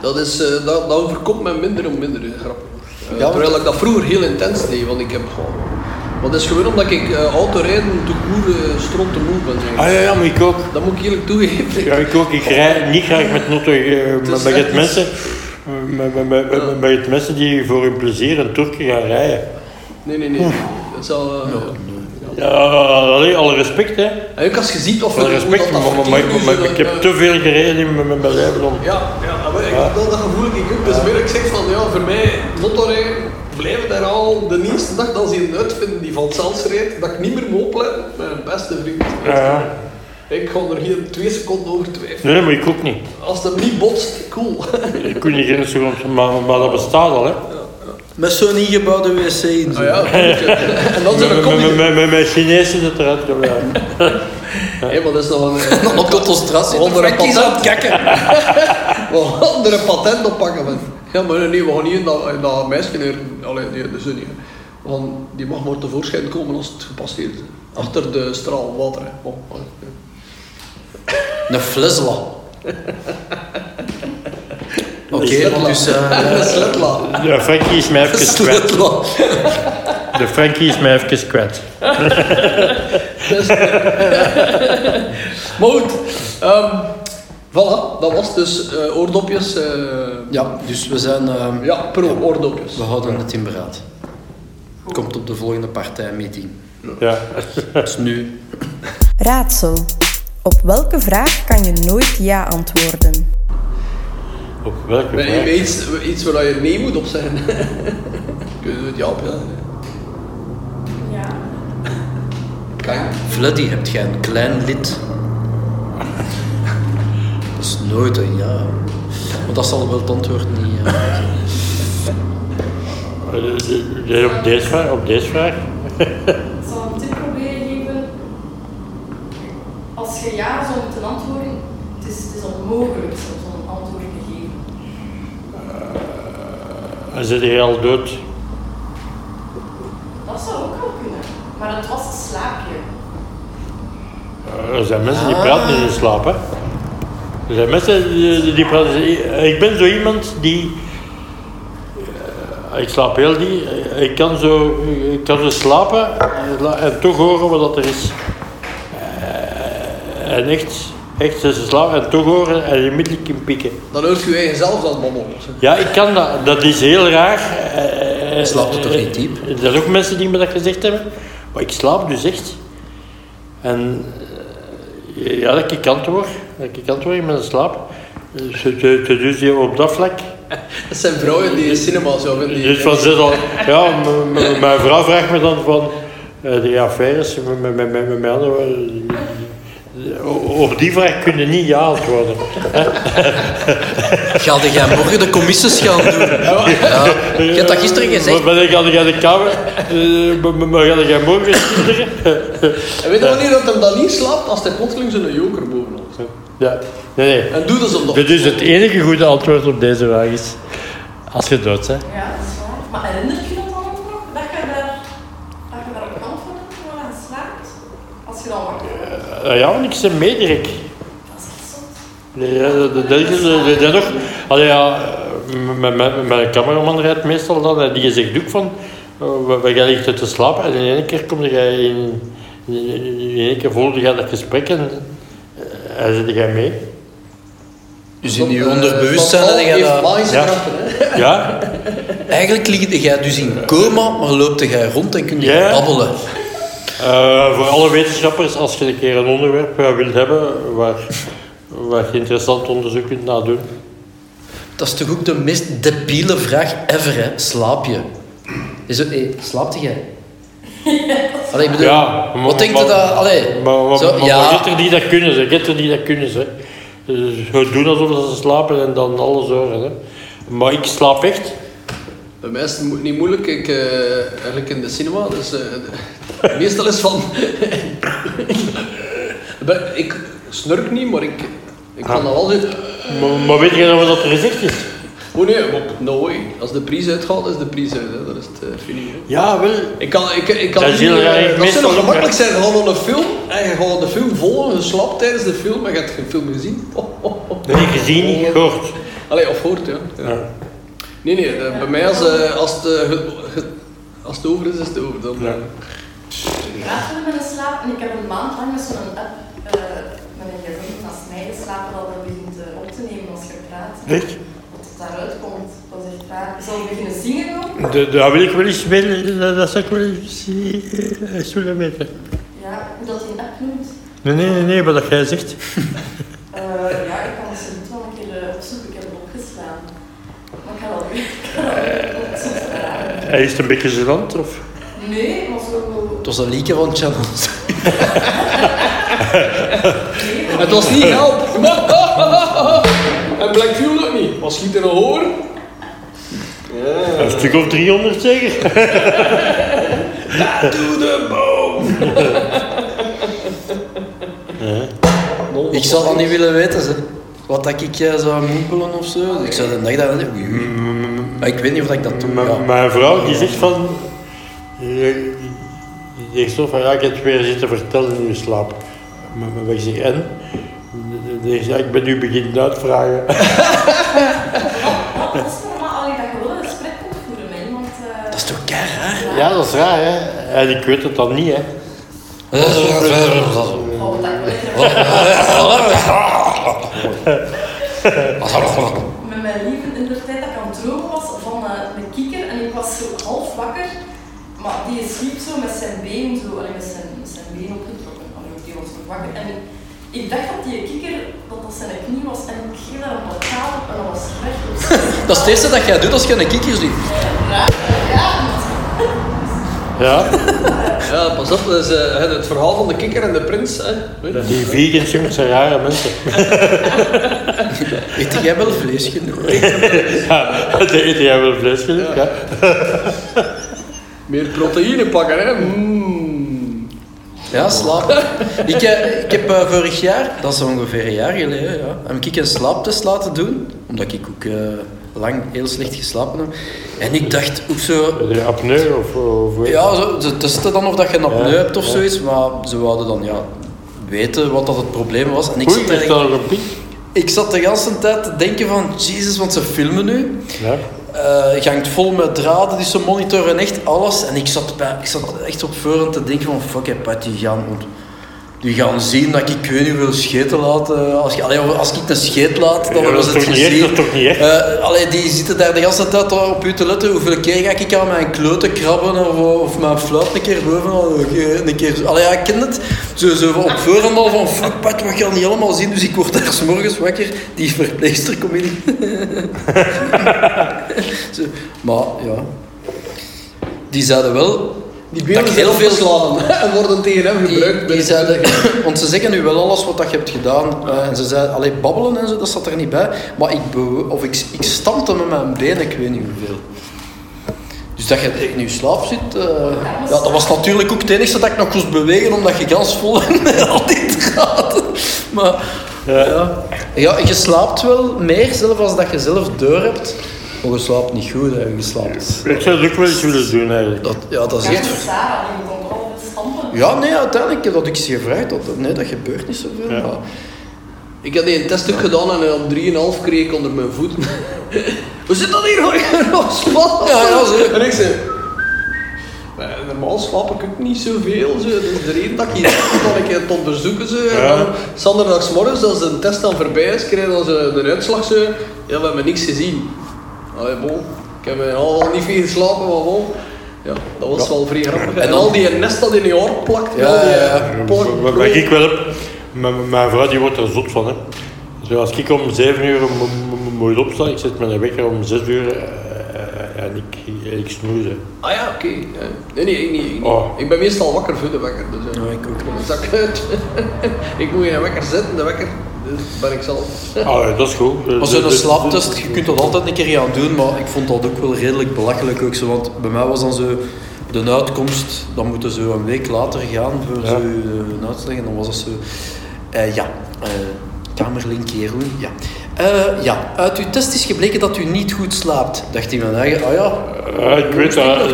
Dat, is, eh, dat, dat overkomt mij minder en minder, eh, grappig. Eh, Ja, terwijl ik dat vroeger heel intens deed, want ik heb... Maar dat is gewoon omdat ik uh, autorijden te koer uh, stront te moe ben. eigenlijk. Ah ja, ja, maar ik ook. Dat moet ik eerlijk toegeven. Ja, ik ook. Ik rij niet graag met noten. eh, mensen, eh, met, met, met, met- met het mensen die voor hun plezier een toertje gaan rijden. Nee, nee, nee. Dat is al, eh, Ja, allee, alle respect, hè. En ook als je ziet of Alle respect, maar, maar, maar- maar- maar ik heb te veel gereden in mijn- leven om... Ja, ja maar ik, Dat, dat gevoel heb ik ook. Dus meer ik zeg van ja, voor mij, motorrijden, blijven daar al de eerste dag dat ze een uitvinden die van zelfs rijdt, dat ik niet meer moet opletten met mijn beste vriend. Ja, ja. Ik ga er hier twee seconden over twijfelen. Nee, maar ik ook niet. Als het niet botst, cool. Ik kon niet geen seconde, maar, maar dat bestaat al, hè. Met zo'n ingebouwde wc in. zo. Ah ja, en dan zo'n combi. met, met, met mijn Chinees is het eruit gegaan. Hé, maar dat is nog een, Dan op tot straat zit Onder een is aan het patent. kakken. we gaan er een patent op pakken. Man. Ja, maar nee, we gaan niet in dat, in dat meisje neer. Allee, nee, dat is niet. Want die mag maar tevoorschijn komen als het gepasseerd is. Achter de straal water. Hè. Oh, oh. Een flesla. Oké, dus... eh sletla. De Frankie is mij even kwijt. Sletla. De Frankie is mij even kwijt. Dus- maar goed. ehm, voilà, dat was dus eh, oordopjes. eh, Ja, dus we zijn... ehm, ja, pro-oordopjes. we houden het in beraad. Komt op de volgende partijmeeting. Ja. Dus nu... Raadsel. Op welke vraag kan je nooit ja antwoorden? Op welke vraag? bij iets, iets waar je nee moet op zijn. Kun je het ja op ja. Ja. Kan je? Fleddy, hebt jij een klein lid? Dat is nooit een ja. Maar dat zal wel het antwoord niet... eh, Eh, Op deze vraag? Op deze vraag? Ik zal een tip proberen geven. Als je ja zou moeten antwoorden, het is, het is onmogelijk om zo'n antwoord te geven. En zit hij al dood? Dat zou ook wel kunnen. Maar het was een slaapje. Eh, Er zijn mensen die praten in hun slaap, hè. Er zijn mensen die, die praten... Ik ben zo iemand die... eh, Ik slaap heel die. Ik kan zo, ik kan zo slapen en toch horen wat dat er is. Eh, En echt, echt ze slapen en toch horen en onmiddellijk in pikken. Dan hoort je eigen zelf het babbelen. Ja, ik kan dat. Dat is heel raar. Eh, Slaapt het toch niet diep? Er zijn ook mensen die me dat gezegd hebben. Maar ik slaap dus echt. En eh, ja, dat ik antwoord. Dat ik antwoord in mijn slaap. Dus, eh, dus die op dat vlak Dat zijn vrouwen die cinema zo vinden. die- Dus van al, ja, mijn vrouw vraagt me dan van eh, die affaires met, met, met, met, met mijn andere, eh, op die vraag kun je niet ja antwoorden. Ga jij morgen de commissies gaan doen? Ja. Je hebt dat gisteren gezegd. Maar ga ik aan de kamer, eh, maar- ga jij morgen? En weet je wanneer dat hem dan niet slaapt? Als hij plotseling zo'n joker bovenop. Ja, nee, nee. En doe dat nog. Dus het enige goede antwoord op deze vraag is, als je dood bent. Ja, dat is waar. Maar herinnert je dat dan ook nog? Dat je, daar, dat je daarop antwoordt terwijl je slaapt? Als je dan wakker wordt? Eh, ja, want ik ben meederik. Dat dat- dat- dat dat nog. Allee, ja, mijn, cameraman rijdt meestal dan en die zegt ook van. eh, We, we gaan te slapen en in één keer kom jij in. In één keer volgde jij dat gesprek en. eh, En zit jij mee? Dus in je Eh, onderbewustzijn heb je dat... Ja. Ja? Eigenlijk lig jij dus in coma, maar loopt jij rond en kun je Ja. babbelen. Eh, voor alle wetenschappers, als je een keer een onderwerp eh, wilt hebben waar, waar je interessant onderzoek kunt nadoen. Dat is toch ook de meest debiele vraag ever, hè? Slaap je? Is het, hey, slaapt jij? Allee, ik bedoel, Ja, maar- wat denkt maar- je dat... Allee, Maar, maar, zo, maar, ja, maar er die dat kunnen, ze. Hebt er die dat kunnen, ze. Dus we doen alsof ze slapen en dan alles horen. Hè. Maar ik slaap echt. Bij mij is het mo- niet moeilijk. Ik, eh, eigenlijk in de cinema, dus eh, meestal is van... Ik snurk niet, maar ik, ik kan dat wel zeggen. Maar, maar weet je nog wat er gezegd is? Oh nee, maar no way. Als de prijs uitgaat, is de prijs uit. Hè. Dat is het uh, fini, hè. Ja, wel. Ik kan, ik, ik kan Dat is heel eh, raar. dat zou gemakkelijk zijn. Naar een film en je gaat de film volgen, je slaapt tijdens de film en je hebt geen film gezien. Oh, oh, oh. Nee, gezien, niet gehoord. Allee, of hoort, ja. ja. Ja. Nee, nee, de- bij mij als, eh, als, het, eh, als het over is, is het over. Dan, Ja. eh, praten we met een slaap en ik heb een maand lang met zo'n app eh met een gsm als mij geslapen dat dat begint op te nemen als je praat. Echt? Wat het daaruit komt, dat is echt raar. Zal ik beginnen zingen ook? De- Dat wil ik wel eens weten, dat, dat zou ik wel eens, eh, willen weten. Ja, hoe dat die app noemt. Nee, nee, nee, nee, wat dat jij zegt. Eh, ja, ik kan het zo niet wel een keer eh, opzoeken, ik heb het opgeslaan. Maar ik ga dat weer. ik ga dat weer opzoeken. Hij is het een beetje gênant, of? Nee, maar zo. het was een leaker van channels. Het was niet help. en Black Fuel ook niet. Was schiet er nog hoor? Ja. Een stuk of 300 zeker? To the bone. Ik zou dat niet willen weten, ze. Wat dat ik eh, zou mompelen of zo. Ik zou de dag daar... Maar ik weet niet of ik dat doe. Ja. Mijn vrouw die zegt van. Je, die zegt zo van ja, ik heb het weer zitten vertellen in je slaap. Maar maar ik zeg en? Die zegt, ja, ik ben nu beginnen uitvragen. dat is iemand. eh, Dat is toch kei raar? Ja, dat is raar hè. En ik weet het dan niet hè. Dat is toch met mijn lieve in de tijd dat ik aan het dromen was van eh, een kikker en ik was zo half wakker, maar die sliep zo met zijn been zo, allee, met zijn, met zijn been opgetrokken. Allee, die was nog wakker. En ik dacht dat die kikker, dat dat zijn knie was en ik ging daar een plakaal op en dat was recht op zijn Dat is het eerste dat jij doet als je een kikker ziet. Ja, Ja, pas op, dat is eh, het verhaal van de kikker en de prins. Hè. Weet die vegans jongens zijn rare mensen. Eet jij wel vlees genoeg? Ja, eet jij wel vlees genoeg, ja. Meer proteïne pakken, hè. Mm. Ja, slaap. Ik, eh, ik heb eh, vorig jaar, dat is ongeveer een jaar geleden, ja, heb ik een slaaptest laten doen. Omdat ik ook eh, lang heel slecht geslapen heb. En ik dacht ook zo... De apneu of... of Ja, zo, ze testen dan of dat je een apneu Ja, hebt of ja. zoiets. Maar ze wouden dan ja, weten wat dat het probleem was. En ik Oei, zat, er, piek? ik zat de hele tijd te denken van... Jezus, want ze filmen nu. Ja. Eh, je hangt vol met draden, dus ze monitoren echt alles. En ik zat, bij, ik zat echt op voorhand te denken van, fuck, Pat, die gaan, die gaan zien dat ik, weet niet hoeveel scheten laat. eh, als, je, allee, als ik een scheet laat, dan Ja, is het toch niet echt, gezien. dat is toch niet echt? Eh, allee, die zitten daar de hele tijd op u te letten. Hoeveel keer ga ik aan mijn kloten krabben of, of mijn fluit een keer boven al een keer. Allee, ja, ik ken het. Zo, zo op voorhand al van fuck Pat, we gaan niet helemaal zien. Dus ik word daar 's morgens wakker. Die verpleegster komt in. Maar ja, die zeiden wel Die dat beelden heel veel opgeslagen en worden tegen hem gebruikt. die bij- zeiden, want ze zeggen nu wel alles wat dat je hebt gedaan. eh, en ze zeiden, alleen babbelen en zo, dat zat er niet bij. Maar ik, of ik, ik stampte met mijn benen, ik weet niet hoeveel. Dus dat je in je slaap zit, eh, ja, dat was natuurlijk ook het enige dat ik nog moest bewegen, omdat je gans vol en altijd gaat. Maar Ja. ja. Ja. je slaapt wel meer zelf als dat je zelf deur hebt. Maar je slaapt niet goed, hè. je slaapt. Ik zou het ook wel eens willen doen eigenlijk. Dat, ja, dat is echt Sarah, die stampen. ja, nee, uiteindelijk dat ik ze gevraagd dat, nee, dat gebeurt niet zoveel. Ja. Maar, Ik had een test ook gedaan en op 3,5 kreeg ik onder mijn voeten. Hoe zit dat hier? Nog slaap? Ja, ja, zo. En ik zei... "Eh, Normaal slaap ik ook niet zoveel. Zo. Dus de reden dat ik hier zit, dat ik het onderzoeken. Zo. En Ja. dan, Zanderdagsmorgens, als de test dan voorbij is, krijg je dan zo uitslag. Zo. Ja, we hebben niks gezien. Allee, bon. Ik heb eh, al niet veel geslapen, maar bon. Ja, dat was wel vrij grappig. En, al die nest dat in je oor plakt. Ja, al die, ja, eh, Wat wat ik wel heb, mijn, vrouw die wordt er zot van. Hè. Dus als ik om 7 uur mo- mo- moet opstaan, ik zet mijn wekker om 6 uur eh, eh, en ik, ik snoeze. Ah ja, oké. Nee, nee, ik niet. Ik, niet. Oh. ik ben meestal wakker voor de wekker. Dus, eh, Ja, ik ook. Zak ik uit. ik moet in een wekker zetten, de wekker. Dus ben ik zelf. Ah, dat is goed. Maar zo'n slaaptest, je kunt dat altijd een keer gaan doen, maar ik vond dat ook wel redelijk belachelijk. Ook zo, want bij mij was dan zo de uitkomst, dan moeten ze een week later gaan voor Ja. zo een uitslag. En dan was dat zo, eh, ja, eh Kamerlink Jeroen, ja. Eh, ja, uit uw test is gebleken dat u niet goed slaapt. Dacht hij mijn eigen, ah ja. Ja, ik weet dat.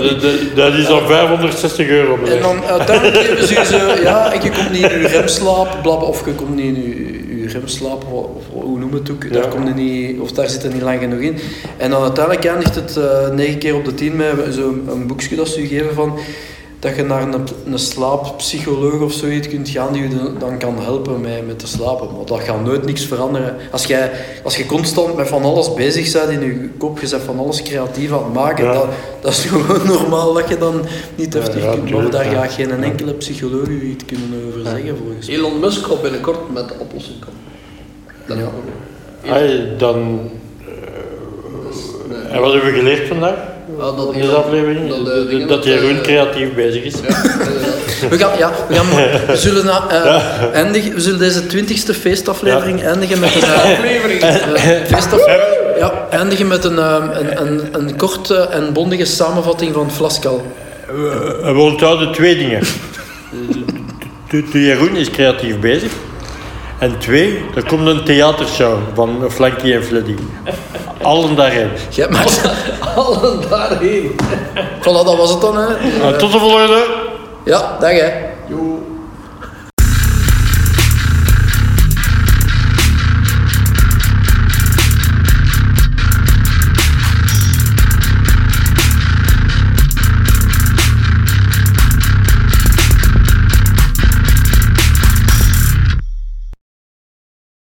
Dat- is al 560 euro. En dan uiteindelijk geven ze je zo, ja, en je komt niet in je remslaap, blabla, of je komt niet in je remslaap, of, of hoe noem het ook, daar, Ja. komt je niet, of daar zit er niet lang genoeg in. En dan uiteindelijk eindigt het eh, negen keer op de tien met zo'n een boekje dat ze je geven van dat je naar een, een slaappsycholoog of zoiets kunt gaan die je dan- kan helpen met, met te slapen. Maar dat gaat nooit niks veranderen. Als, jij, als je constant met van alles bezig bent in je kop, je bent van alles creatief aan het maken, Ja. dat, dat is gewoon normaal dat je dan niet Ja, heftig ja, kunt. Maar daar ja. gaat geen enkele psycholoog u iets kunnen over zeggen, volgens mij. Elon Musk gaat binnenkort met de oplossing komen. Dat Ja. Hey, dan... eh, en wat hebben we geleerd vandaag? Dat in deze aflevering? dat, Dat, eh, dat Jeroen eh, creatief bezig is. Ja. We gaan, ja, we, gaan, we, zullen na, eh, eindigen, we zullen deze twintigste feestaflevering eindigen met een... Aflevering. eh, feestaf, ja, eindigen met een, een, een, een korte en bondige samenvatting van Flaskal. We, we onthouden twee dingen. De, de Jeroen is creatief bezig. En twee, er komt een theatershow van Flanky en Fleddy. Allen daarheen. Jij maakt... Allen daarheen. Voilà, dat was het dan. Hè. Uh, tot de volgende! Ja, dag hè. Joe.